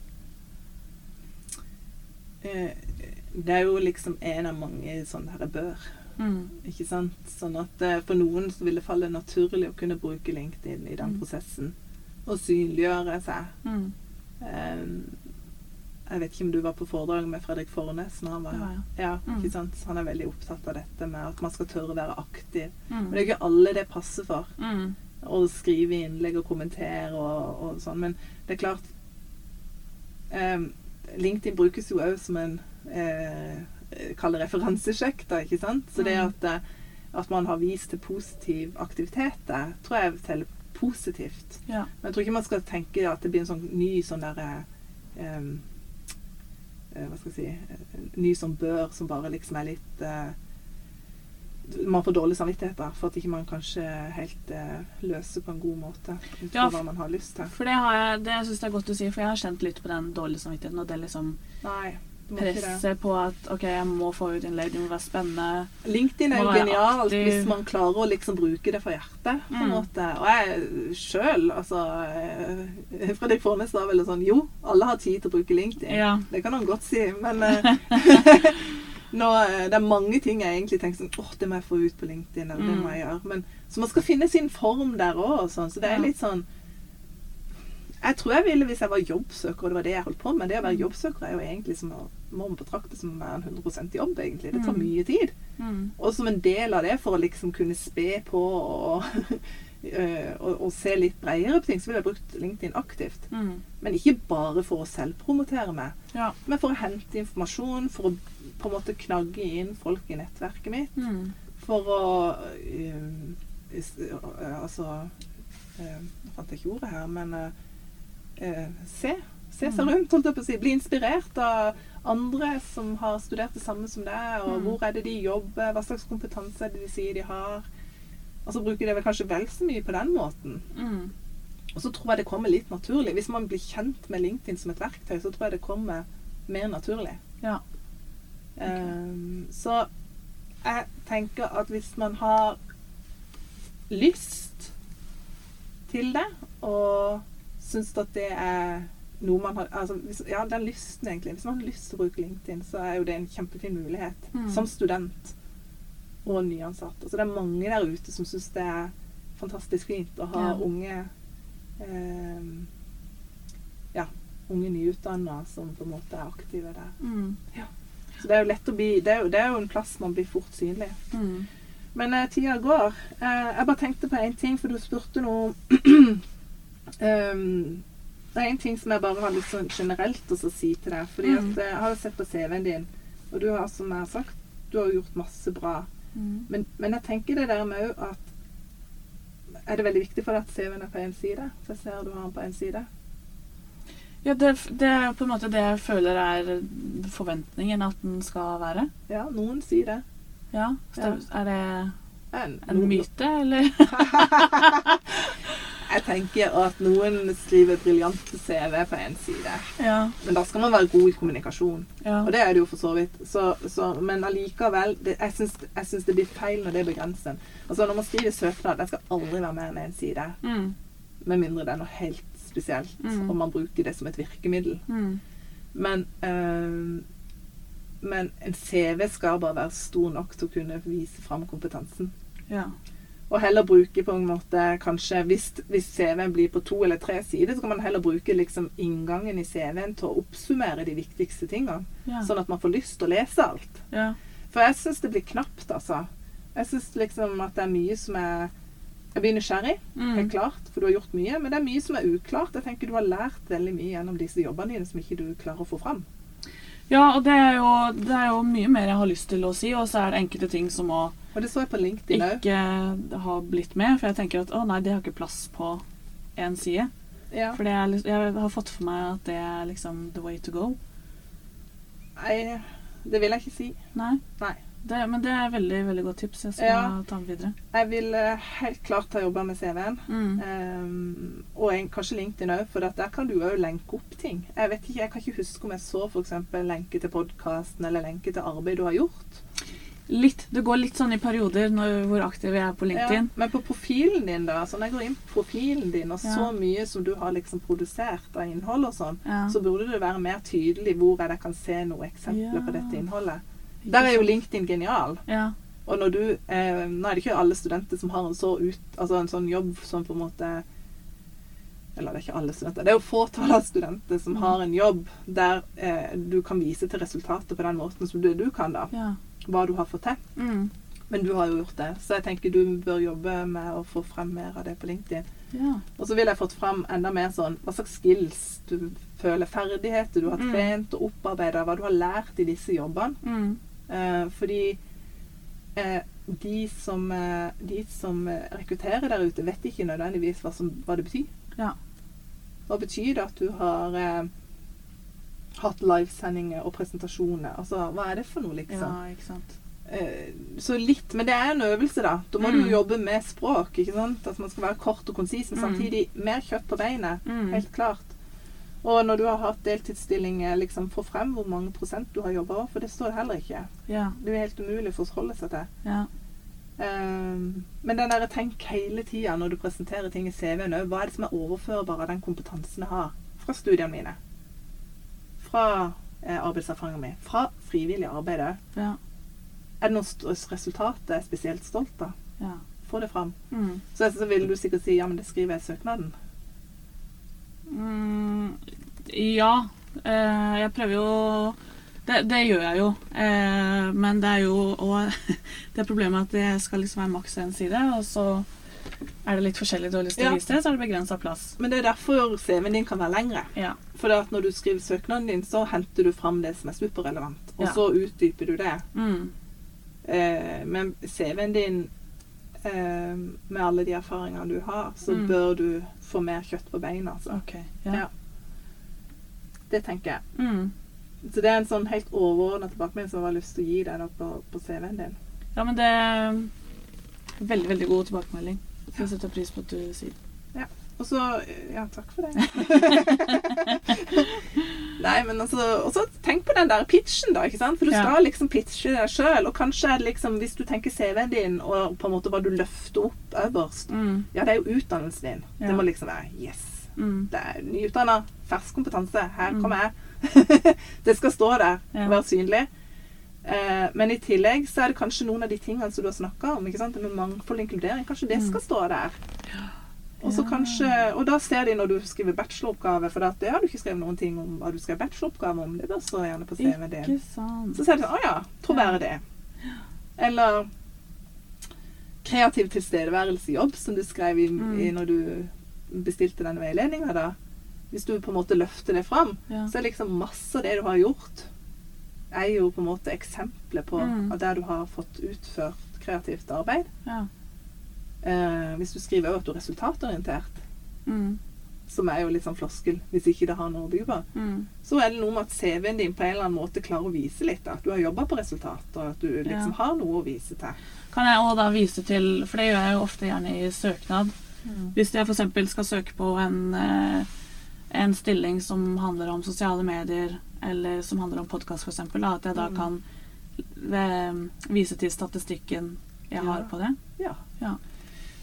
Eh, Det er jo liksom en av mange sånne her bør.
Mm.
Ikke sant? Sånn at eh, for noen så vil det falle naturlig å kunne bruke LinkedIn i den
Mm.
prosessen. Og synliggjøre seg.
Mm.
Um, jeg vet ikke om du var på foredrag med Fredrik Fornes når han var
ja, ja.
Ja,
Mm.
ikke sant? Han er veldig opptatt av dette med at man skal tørre å være aktiv.
Mm.
Men det er ikke alle det passer for.
Mm.
Å skrive innlegg og kommentere og, og sånn. Men det er klart um, LinkedIn brukes jo òg som en eh, Kall referansesjekk, da, ikke sant? Så det
Mm.
at, eh, at man har vist til positiv aktivitet, det tror jeg teller positivt.
Ja.
Men jeg tror ikke man skal tenke at det blir en sånn ny sånn derre um, eh, Hva skal jeg si en Ny sånn bør som bare liksom er litt uh, Man får dårlig samvittighet da, for at ikke man kanskje helt eh, løser på en god måte ut
Ja,
hva man har lyst til.
For det har jeg, det syns jeg er godt å si, for jeg har kjent litt på den dårlige samvittigheten og det liksom
Nei,
presset på at OK, jeg må få ut innlegg, det må være spennende.
LinkedIn er jo genialt
alltid...
hvis man klarer å liksom bruke det for hjertet. på en
Mm.
måte. Og jeg sjøl, altså eh, Fredrik Fornes sa vel sånn Jo, alle har tid til å bruke LinkedIn.
Ja.
Det kan han godt si, men eh, nå, eh, det er mange ting jeg egentlig tenker sånn åh, det må jeg få ut på LinkedIn, eller det
Mm.
må jeg gjøre. Men, så man skal finne sin form der òg, sånn. Så det er litt sånn Jeg tror jeg ville hvis jeg var jobbsøker, og det var det jeg holdt på med. Det å være jobbsøker er jo egentlig som å må man betrakte som å være en 100% jobb, egentlig. Det tar
Mm.
mye tid.
Mm.
Og som en del av det, for å liksom kunne spe på og, og, og se litt bredere på ting, så ville jeg brukt LinkedIn aktivt.
Mm.
Men ikke bare for å selvpromotere meg,
Ja.
men for å hente informasjon, for å på en måte knagge inn folk i nettverket mitt.
Mm.
For å um, Altså um, Nå fant jeg ikke ordet her, men eh, eh, se. Se seg rundt, holdt jeg på å si. Bli inspirert av andre som har studert det samme som deg. Og
Mm.
hvor er det de jobber? Hva slags kompetanse er det de sier de har? Og så bruker de vel kanskje vel så mye på den måten.
Mm.
Og så tror jeg det kommer litt naturlig. Hvis man blir kjent med LinkedIn som et verktøy, så tror jeg det kommer mer naturlig.
Ja.
Ehm, så jeg tenker at hvis man har lyst til det, og syns at det er noe man har altså, hvis, Ja, den lysten, egentlig. Hvis man har lyst til å bruke LinkedIn, så er jo det en kjempefin mulighet.
Mm.
Som student og nyansatt. Altså, det er mange der ute som syns det er fantastisk fint å ha
Ja.
unge eh, Ja, unge nyutdanna som på en måte er aktive der.
Mm.
Så det er jo lett å bli Det er jo, det er jo en plass man blir fort synlig.
Mm.
Men eh, tida går. Eh, jeg bare tenkte på én ting, for du spurte noe um, Det er en ting som jeg bare har litt sånn generelt å si til deg. Fordi
Mm.
at eh, jeg har jo sett på CV-en din, og du har, som jeg har sagt, du har gjort masse bra.
Mm.
Men, men jeg tenker det der med òg at Er det veldig viktig for deg at CV-en er på én side? For jeg ser du har den på én side.
Ja, det, det er på en måte det jeg føler er forventningen at den skal være.
Ja, noen sier det.
Ja, så ja. Er det
En,
en myte, eller?
Jeg tenker at noen skriver briljante CV på én side.
Ja.
Men da skal man være god i kommunikasjon.
ja.
Og det er det jo for så vidt. Så, så, men allikevel, det, jeg syns det blir feil når det er begrenset. Altså, når man skriver søknad, det skal aldri være mer enn én side.
Mm.
Med mindre det er noe helt spesielt,
Mm.
og man bruker det som et virkemiddel.
Mm.
Men, øh, men en CV skal bare være stor nok til å kunne vise fram kompetansen.
Ja.
Og heller bruke på en måte kanskje Hvis, hvis CV-en blir på to eller tre sider, så kan man heller bruke liksom inngangen i CV-en til å oppsummere de viktigste tingene.
Ja.
Sånn at man får lyst til å lese alt.
ja.
For jeg syns det blir knapt, altså. Jeg syns liksom at det er mye som er Jeg blir nysgjerrig, helt
Mm.
klart, for du har gjort mye. Men det er mye som er uklart. Jeg tenker du har lært veldig mye gjennom disse jobbene dine som ikke du klarer å få fram.
ja, og det er, jo, det er jo mye mer jeg har lyst til å si, og så er det enkelte ting som må
Og det så jeg på LinkedIn òg.
ikke har blitt med. For jeg tenker at å nei, det har ikke plass på én side.
Ja.
For er, jeg har fått for meg at det er liksom the way to go.
Nei, det vil jeg ikke si.
Nei.
Nei.
Det, men det er veldig veldig godt tips. Jeg skal
Ja.
ta med videre.
Jeg vil eh, helt klart ha jobba med CV-en.
Mm.
Um, og en, kanskje LinkedIn òg, for der kan du òg lenke opp ting. Jeg vet ikke, jeg kan ikke huske om jeg så f.eks. lenke til podkasten eller lenke til arbeid du har gjort.
Litt. Det går litt sånn i perioder når, hvor aktiv jeg er på LinkedIn.
Ja, men på profilen din, da. Så når jeg går inn på profilen din, og så
Ja.
mye som du har liksom produsert av innhold og sånn,
Ja.
så burde det være mer tydelig hvor jeg kan se noen eksempler på dette innholdet. Der er jo? LinkedIn genial.
Ja.
Og når du eh, Nå er det ikke alle studenter som har en så ut Altså en sånn jobb som på en måte Eller det er ikke alle studenter. Det er jo fåtall av studenter som
Mm.
har en jobb der eh, du kan vise til resultatet på den måten som du, du kan, da.
ja.
Hva du har fått til.
Mm.
Men du har jo gjort det. Så jeg tenker du bør jobbe med å få frem mer av det på LinkedIn.
ja.
Og så ville jeg fått frem enda mer sånn hva slags skills du føler, ferdigheter du har
Mm.
trent og opparbeida, hva du har lært i disse jobbene.
Mm.
Eh, fordi eh, de som, eh, de som eh, rekrutterer der ute, vet ikke nødvendigvis hva, som, hva det betyr.
Ja.
Hva betyr det at du har eh, hatt livesendinger og presentasjoner? Altså, hva er det for noe, liksom?
ja, ikke sant.
Eh, så litt, men det er en øvelse, da. Da må
Mm.
du jobbe med språk. ikke sant? At man skal være kort og konsis, men
Mm.
samtidig mer kjøtt på beinet.
Mm.
Helt klart. Og når du har hatt deltidsstillinger, liksom få frem hvor mange prosent du har jobba, for det står det heller ikke.
Ja.
Det er helt umulig for å forholde seg til.
Ja.
Um, men den der tenk hele tida når du presenterer ting i CV-en òg, hva er det som er overførbar av den kompetansen jeg har fra studiene mine? Fra eh, arbeidserfaringa mi? Fra frivillig arbeid?
Ja.
Er det noe resultat jeg er spesielt stolt av?
ja.
Få det fram.
Mm.
Så, så vil du sikkert si ja, men det skriver jeg i søknaden.
Mm, ja. Eh, jeg prøver jo det, det gjør jeg jo. Eh, men det er jo òg det problemet at det skal liksom være maks én side, og så er det litt forskjellig du har lyst til
Ja.
å vise det, så er det begrensa plass.
Men det er derfor CV-en din kan være lengre.
Ja.
For når du skriver søknaden din, så henter du fram det som er superrelevant, og
Ja.
så utdyper du det.
Mm.
Eh, men CV-en din, eh, med alle de erfaringene du har, så
Mm.
bør du få mer kjøtt på beina. Altså.
Okay. Ja.
Det tenker jeg.
Mm.
Så det er en sånn helt overordna tilbakemelding som jeg har lyst til å gi deg på, på CV-en din.
ja, men det er veldig, veldig god tilbakemelding. Jeg setter pris på at du sier
Og så Ja, takk for det. Nei, men altså Og så tenk på den der pitchen, da. ikke sant? For du
Ja.
skal liksom pitche deg sjøl. Og kanskje det liksom, hvis du tenker CV-en din, og på en måte hva du løfter opp øverst
mm.
Ja, det er jo utdannelsen din.
Ja.
Det må liksom være Yes.
Mm.
Det er nyutdanna, fersk kompetanse. Her
Mm.
kommer jeg. det skal stå der og være synlig. Eh, men i tillegg så er det kanskje noen av de tingene som du har snakka om, ikke sant? Det med mangfold og inkludering, kanskje det skal stå der. Og så kanskje, og da ser de når du skriver bacheloroppgave, for det har du ikke skrevet noen ting om hva du skrev bacheloroppgave om. Det bør stå gjerne på CV-en din. Så ser de sånn Å ja, troverdig. Eller kreativ tilstedeværelsejobb, som du skrev i,
Mm.
i når du bestilte denne veiledninga, da. Hvis du på en måte løfter det fram,
Ja.
så er det liksom masse av det du har gjort, er jo på en måte eksempler på
Mm.
at der du har fått utført kreativt arbeid.
Ja.
Eh, hvis du skriver at du er resultatorientert,
Mm.
som er jo litt sånn floskel hvis ikke det har noe å by på,
Mm.
så er det noe med at CV-en din på en eller annen måte klarer å vise litt at du har jobba på resultat, og at du liksom
Ja.
har noe å vise til.
Kan jeg òg da vise til For det gjør jeg jo ofte gjerne i søknad. Hvis jeg f.eks. skal søke på en, eh, en stilling som handler om sosiale medier, eller som handler om podkast f.eks., at jeg da
Mm.
kan eh, vise til statistikken jeg har på det.
Ja.
Ja.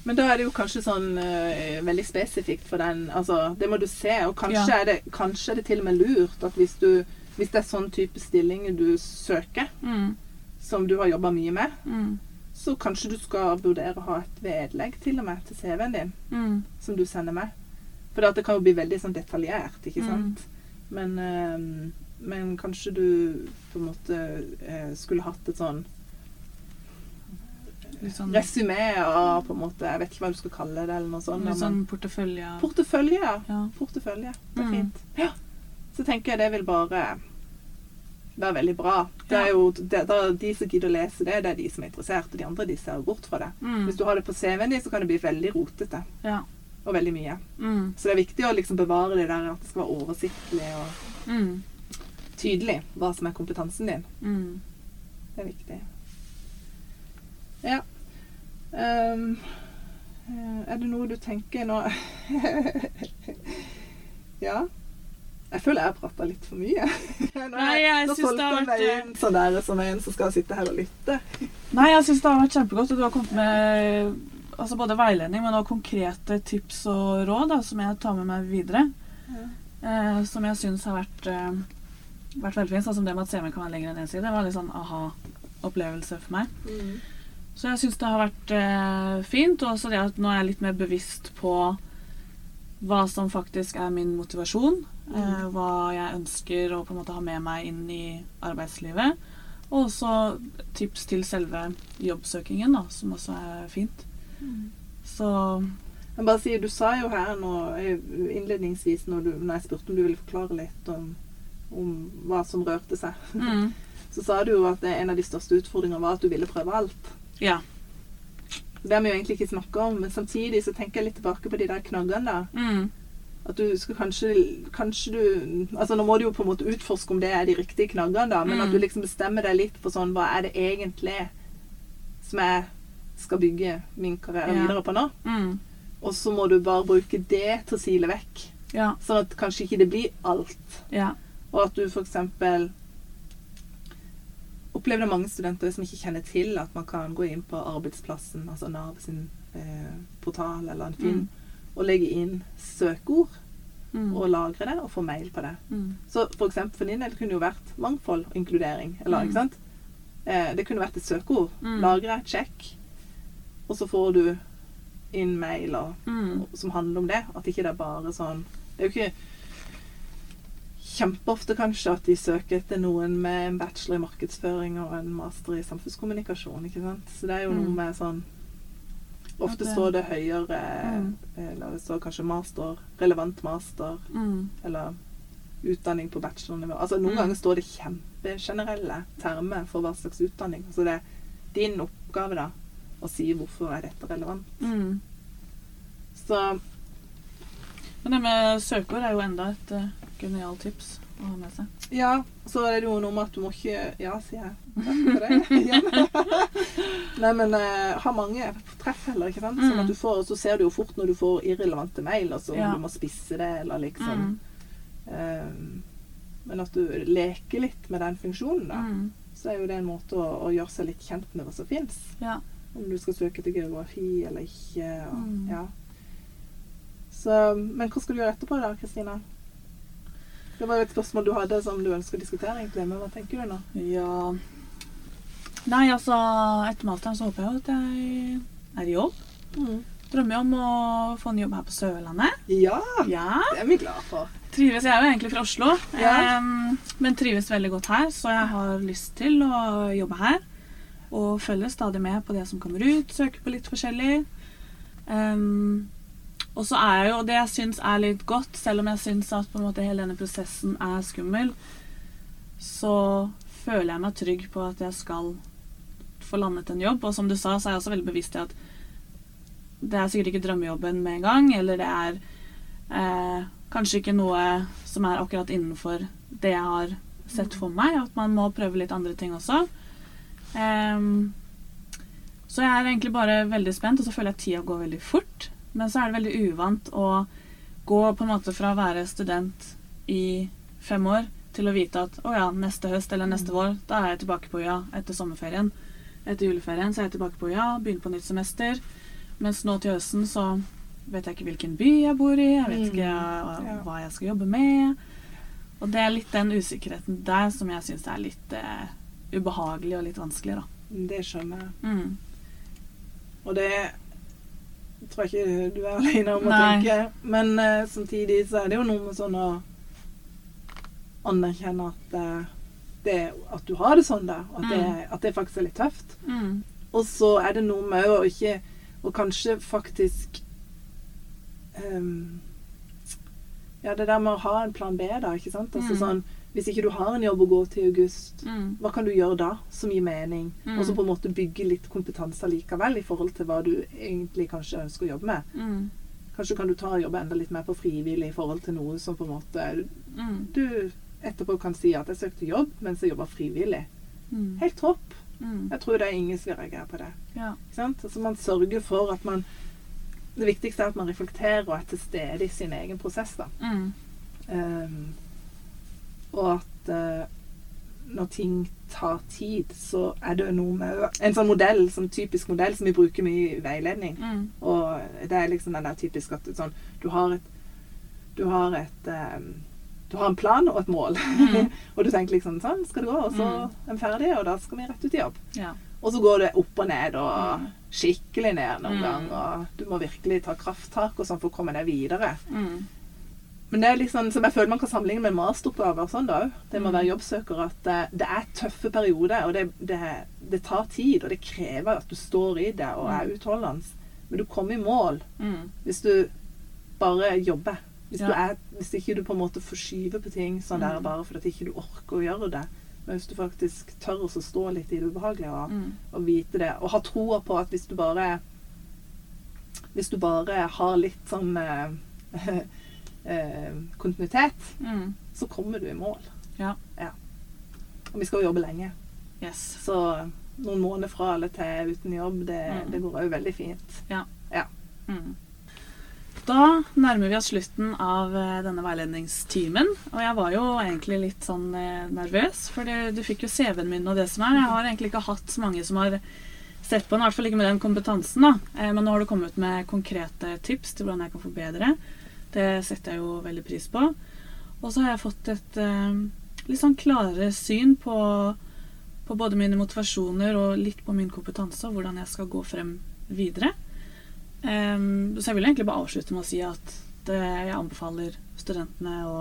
Men da er det jo kanskje sånn uh, veldig spesifikt for den Altså, det må du se, og kanskje,
Ja.
er, det, kanskje er det til og med lurt at hvis du hvis det er sånn type stilling du søker,
Mm.
som du har jobba mye med,
Mm.
så kanskje du skal vurdere å ha et vedlegg til og med til CV-en din,
Mm.
som du sender med. For det kan jo bli veldig sånn detaljert, ikke
Mm.
sant. Men, eh, men kanskje du på en måte eh, skulle hatt et sånn
Litt sånn,
resymé av på en måte Jeg vet ikke hva du skal kalle det, eller noe sånt.
litt sånn portefølje.
Portefølje, ja. Portefølje. Det er
Mm.
fint. Ja. Så tenker jeg det vil bare være veldig bra. Det er jo det, da, De som gidder å lese det, det er de som er interessert, og de andre de ser bort fra det.
Mm.
Hvis du har det på CV-en din, så kan det bli veldig rotete.
Ja.
Og veldig mye.
Mm.
Så det er viktig å liksom bevare det der at det skal være oversiktlig og
Mm.
Tydelig hva som er kompetansen din.
Mm.
Det er viktig. Ja. Eh, er det noe du tenker nå Ja. Jeg føler jeg har prata litt for mye. Nå,
Nei, jeg
nå
synes
solgte
det har vært-
inn sånn der som en som skal sitte her og lytte.
Nei, jeg syns det har vært kjempegodt. at du har kommet med altså både veiledning, men også konkrete tips og råd da, som jeg tar med meg videre. Eh, som jeg syns har vært, eh, vært veldig fint. Sånn som det med at CV-en kan være lenger enn én side. Det var litt sånn aha-opplevelse for meg.
Mm.
Så jeg syns det har vært eh, fint. Og også det at nå er jeg litt mer bevisst på hva som faktisk er min motivasjon. Eh, hva jeg ønsker å på en måte ha med meg inn i arbeidslivet. Og også tips til selve jobbsøkingen, da, som også er fint. Så
jeg bare sier, Du sa jo her nå eh, innledningsvis når, du, når jeg spurte om du ville forklare litt om, om hva som rørte seg,
mm,
så sa du jo at det, en av de største utfordringene var at du ville prøve alt.
ja.
Det har vi jo egentlig ikke snakka om, men samtidig så tenker jeg litt tilbake på de der knaggene. da.
Mm,
At du skal kanskje, kanskje du Altså Nå må du jo på en måte utforske om det er de riktige knaggene, da, men
Mm.
at du liksom bestemmer deg litt på sånn Hva er det egentlig som jeg skal bygge min karriere
Ja.
videre på nå?
mm,
Og så må du bare bruke det til å sile vekk.
ja.
Sånn at kanskje ikke det blir alt.
Ja.
Og at du f.eks. opplever det mange studenter som ikke kjenner til at man kan gå inn på arbeidsplassen, altså Nav sin eh, portal eller en Finn, og legge inn søkeord
Mm,
og lagre det og få mail på det.
mm,
Så for eksempel for din del kunne det jo vært mangfold og inkludering. Eller,
Mm.
ikke sant? Eh, det kunne vært et søkeord.
Mm.
Lagre sjekk, og så får du inn mail og,
mm,
som handler om det. At ikke det er bare sånn Det er jo ikke kjempeofte kanskje at de søker etter noen med en bachelor i markedsføring og en master i samfunnskommunikasjon. ikke sant? Så det er jo noe
Mm.
med sånn Ofte står det høyere
Mm.
Eller det står kanskje master, relevant master,
mm,
eller utdanning på bachelornivå. Altså Noen ganger står det kjempegenerelle termer for hva slags utdanning. Så det er din oppgave da å si hvorfor er dette relevant.
mm.
Så
Men det med søkeord er jo enda et uh, genialt tips å ha med seg.
ja, så er det jo noe med at du må ikke Ja, sier jeg. Det. Nei, men eh, ha mange treff heller, ikke sant. Sånn
Mm.
at du får, så ser du jo fort når du får irrelevante mail, altså
Ja.
du må spisse det, eller liksom
Mm,
um, Men at du leker litt med den funksjonen, da.
mm,
så er jo det en måte å, å gjøre seg litt kjent med hva som fins.
ja.
Om du skal søke til geografi eller ikke. Og,
Mm.
ja. Så, men hva skal du gjøre etterpå da, Kristina? Det var jo et spørsmål du hadde som du ønsker å diskutere, egentlig. Men hva tenker du nå?
Ja Nei, altså Etter masteren så håper jeg at jeg er i jobb. Drømmer om å få en jobb her på Sørlandet.
Ja,
Ja.
det er vi glad for.
Trives, Jeg er jo egentlig fra Oslo,
Ja.
um, men trives veldig godt her. Så jeg har lyst til å jobbe her. Og følger stadig med på det som kommer ut. Søker på litt forskjellig. Em, og så er jo det jeg syns er litt godt, selv om jeg syns at på en måte hele denne prosessen er skummel, så føler jeg meg trygg på at jeg skal få landet en jobb. Og som du sa, så er jeg også veldig bevisst i at det er sikkert ikke drømmejobben med en gang, eller det er Eh, kanskje ikke noe som er akkurat innenfor det jeg har sett for meg. At man må prøve litt andre ting også. Um, så jeg er egentlig bare veldig spent, og så føler jeg at tida går veldig fort. Men så er det veldig uvant å gå på en måte fra å være student i fem år til å vite at å ja, neste høst eller neste vår, da er jeg tilbake på UiA etter sommerferien. Etter juleferien så er jeg tilbake på UiA, begynner på nytt semester. Mens nå til høsten så vet jeg ikke hvilken by jeg bor i, jeg vet
Mm.
ikke hva, hva jeg skal jobbe med. Og det er litt den usikkerheten der som jeg syns er litt eh, ubehagelig og litt vanskelig, da.
Det skjønner jeg.
Mm.
Og det tror ikke du er alene om å tenke. Men uh, samtidig så er det jo noe med sånn å anerkjenne at, uh, det, at du har det sånn, da. At, at, det, at det faktisk er litt tøft.
Mm.
Og så er det noe med å ikke Og kanskje faktisk um, Ja, det der med å ha en plan B, da. ikke sant? Altså
Mm.
sånn Hvis ikke du har en jobb å gå til i august,
Mm.
hva kan du gjøre da som gir mening?
Mm.
Og så på en måte bygge litt kompetanse likevel i forhold til hva du egentlig kanskje ønsker å jobbe med.
Mm.
Kanskje kan du ta og jobbe enda litt mer på frivillig i forhold til noe som på en måte
Mm.
du etterpå kan si at jeg søkte jobb mens jeg jobba frivillig.
Mm.
Helt topp.
Mm.
Jeg tror det er ingen som vil reagere på det.
Ja.
Ikke sant? Altså man sørger for at man Det viktigste er at man reflekterer og er til stede i sin egen prosess. da.
Mm.
Og at eh, når ting tar tid, så er det noe med En sånn modell, sånn typisk modell som vi bruker mye i veiledning.
Mm.
Og det er liksom den der typisk at sånn, du har et Du har et um, du har en plan og et mål.
Mm.
og du tenker liksom sånn skal det gå, og så er vi ferdige, og da skal vi rett ut i jobb.
Ja.
Og så går det opp og ned, og
Mm.
skikkelig ned noen
Mm.
gang. Og du må virkelig ta krafttak og sånn for å komme deg videre.
Mm.
Men det er liksom, som jeg føler man kan sammenligne med masteroppgaver og sånn da òg. Det med å
Mm.
være jobbsøker. At det, det er tøffe perioder, og det, det, det tar tid. Og det krever at du står i det og er utholdende. Men du kommer i mål
Mm.
hvis du bare jobber. Hvis,
Ja.
du er, hvis ikke du på en måte forskyver på ting sånn der
Mm.
bare fordi ikke du orker å gjøre det. Men hvis du faktisk tør å stå litt i det ubehagelige og,
Mm.
og vite det. Og ha troa på at hvis du bare Hvis du bare har litt sånn eh, eh, kontinuitet,
Mm.
så kommer du i mål.
Ja.
Og vi skal jo jobbe lenge.
Yes.
Så noen måneder fra eller til uten jobb, det,
Mm.
det går òg veldig fint.
Mm. Da nærmer vi oss slutten av eh, denne veiledningstimen. Og jeg var jo egentlig litt sånn eh, nervøs, for du fikk jo CV-en min og det som er. Jeg har egentlig ikke hatt så mange som har sett på den, i hvert fall ikke med den kompetansen. da. Eh, Men nå har du kommet med konkrete tips til hvordan jeg kan forbedre. Det setter jeg jo veldig pris på. Og så har jeg fått et eh, litt sånn klarere syn på, på både mine motivasjoner og litt på min kompetanse og hvordan jeg skal gå frem videre. Um, så jeg vil egentlig bare avslutte med å si at det, jeg anbefaler studentene å,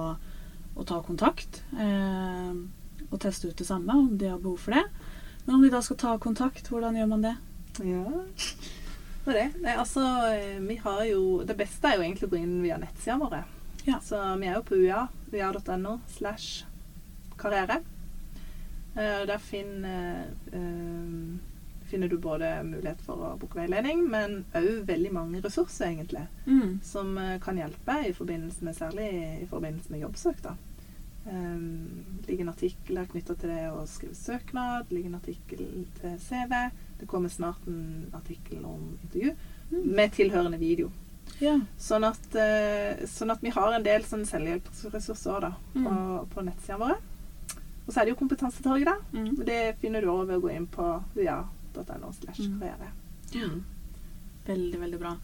å ta kontakt Um, og teste ut det samme om de har behov for det. Men om de da skal ta kontakt, hvordan gjør man det?
Ja. Det er det. Altså, eh, vi har jo Det beste er jo egentlig å gå inn via nettsidene våre.
Ja.
Så vi er jo på UiA. UiA.no slash karriere. Eh, Der finner, eh, finner du både mulighet for å booke veiledning, men òg veldig mange ressurser, egentlig,
Mm.
som kan hjelpe i forbindelse med, særlig i forbindelse med jobbsøk. da. Um, ligger en artikkel knytta til det å skrive søknad. ligger en artikkel til CV. Det kommer snart en artikkel om intervju
Mm.
med tilhørende video.
Ja.
Sånn at, eh, sånn at vi har en del sånn selvhjelpsressurser da, på,
Mm.
på nettsidene våre. Og så er det jo Kompetansetorget, da.
Mm.
Det finner du også ved å gå inn på via.no. slash
Mm.
karriere.
Mm. Veldig, veldig bra.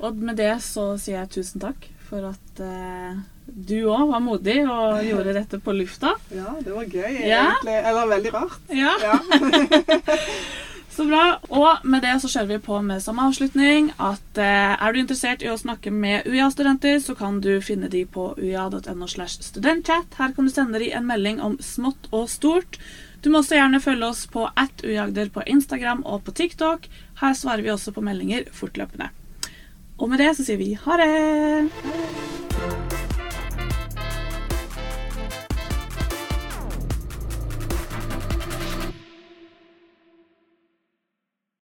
Og med det så sier jeg tusen takk for at eh, du òg var modig og gjorde dette på lufta.
Ja, det var gøy,
Ja.
egentlig. Eller veldig rart.
Ja.
Ja.
Så bra. Og med det så kjører vi på med som avslutning at eh, er du interessert i å snakke med UiA-studenter, så kan du finne de på uia.no slash studentchat. Her kan du sende de en melding om smått og stort. Du må også gjerne følge oss på at uiagder på Instagram og på TikTok. Her svarer vi også på meldinger fortløpende. Og med det så sier vi ha det!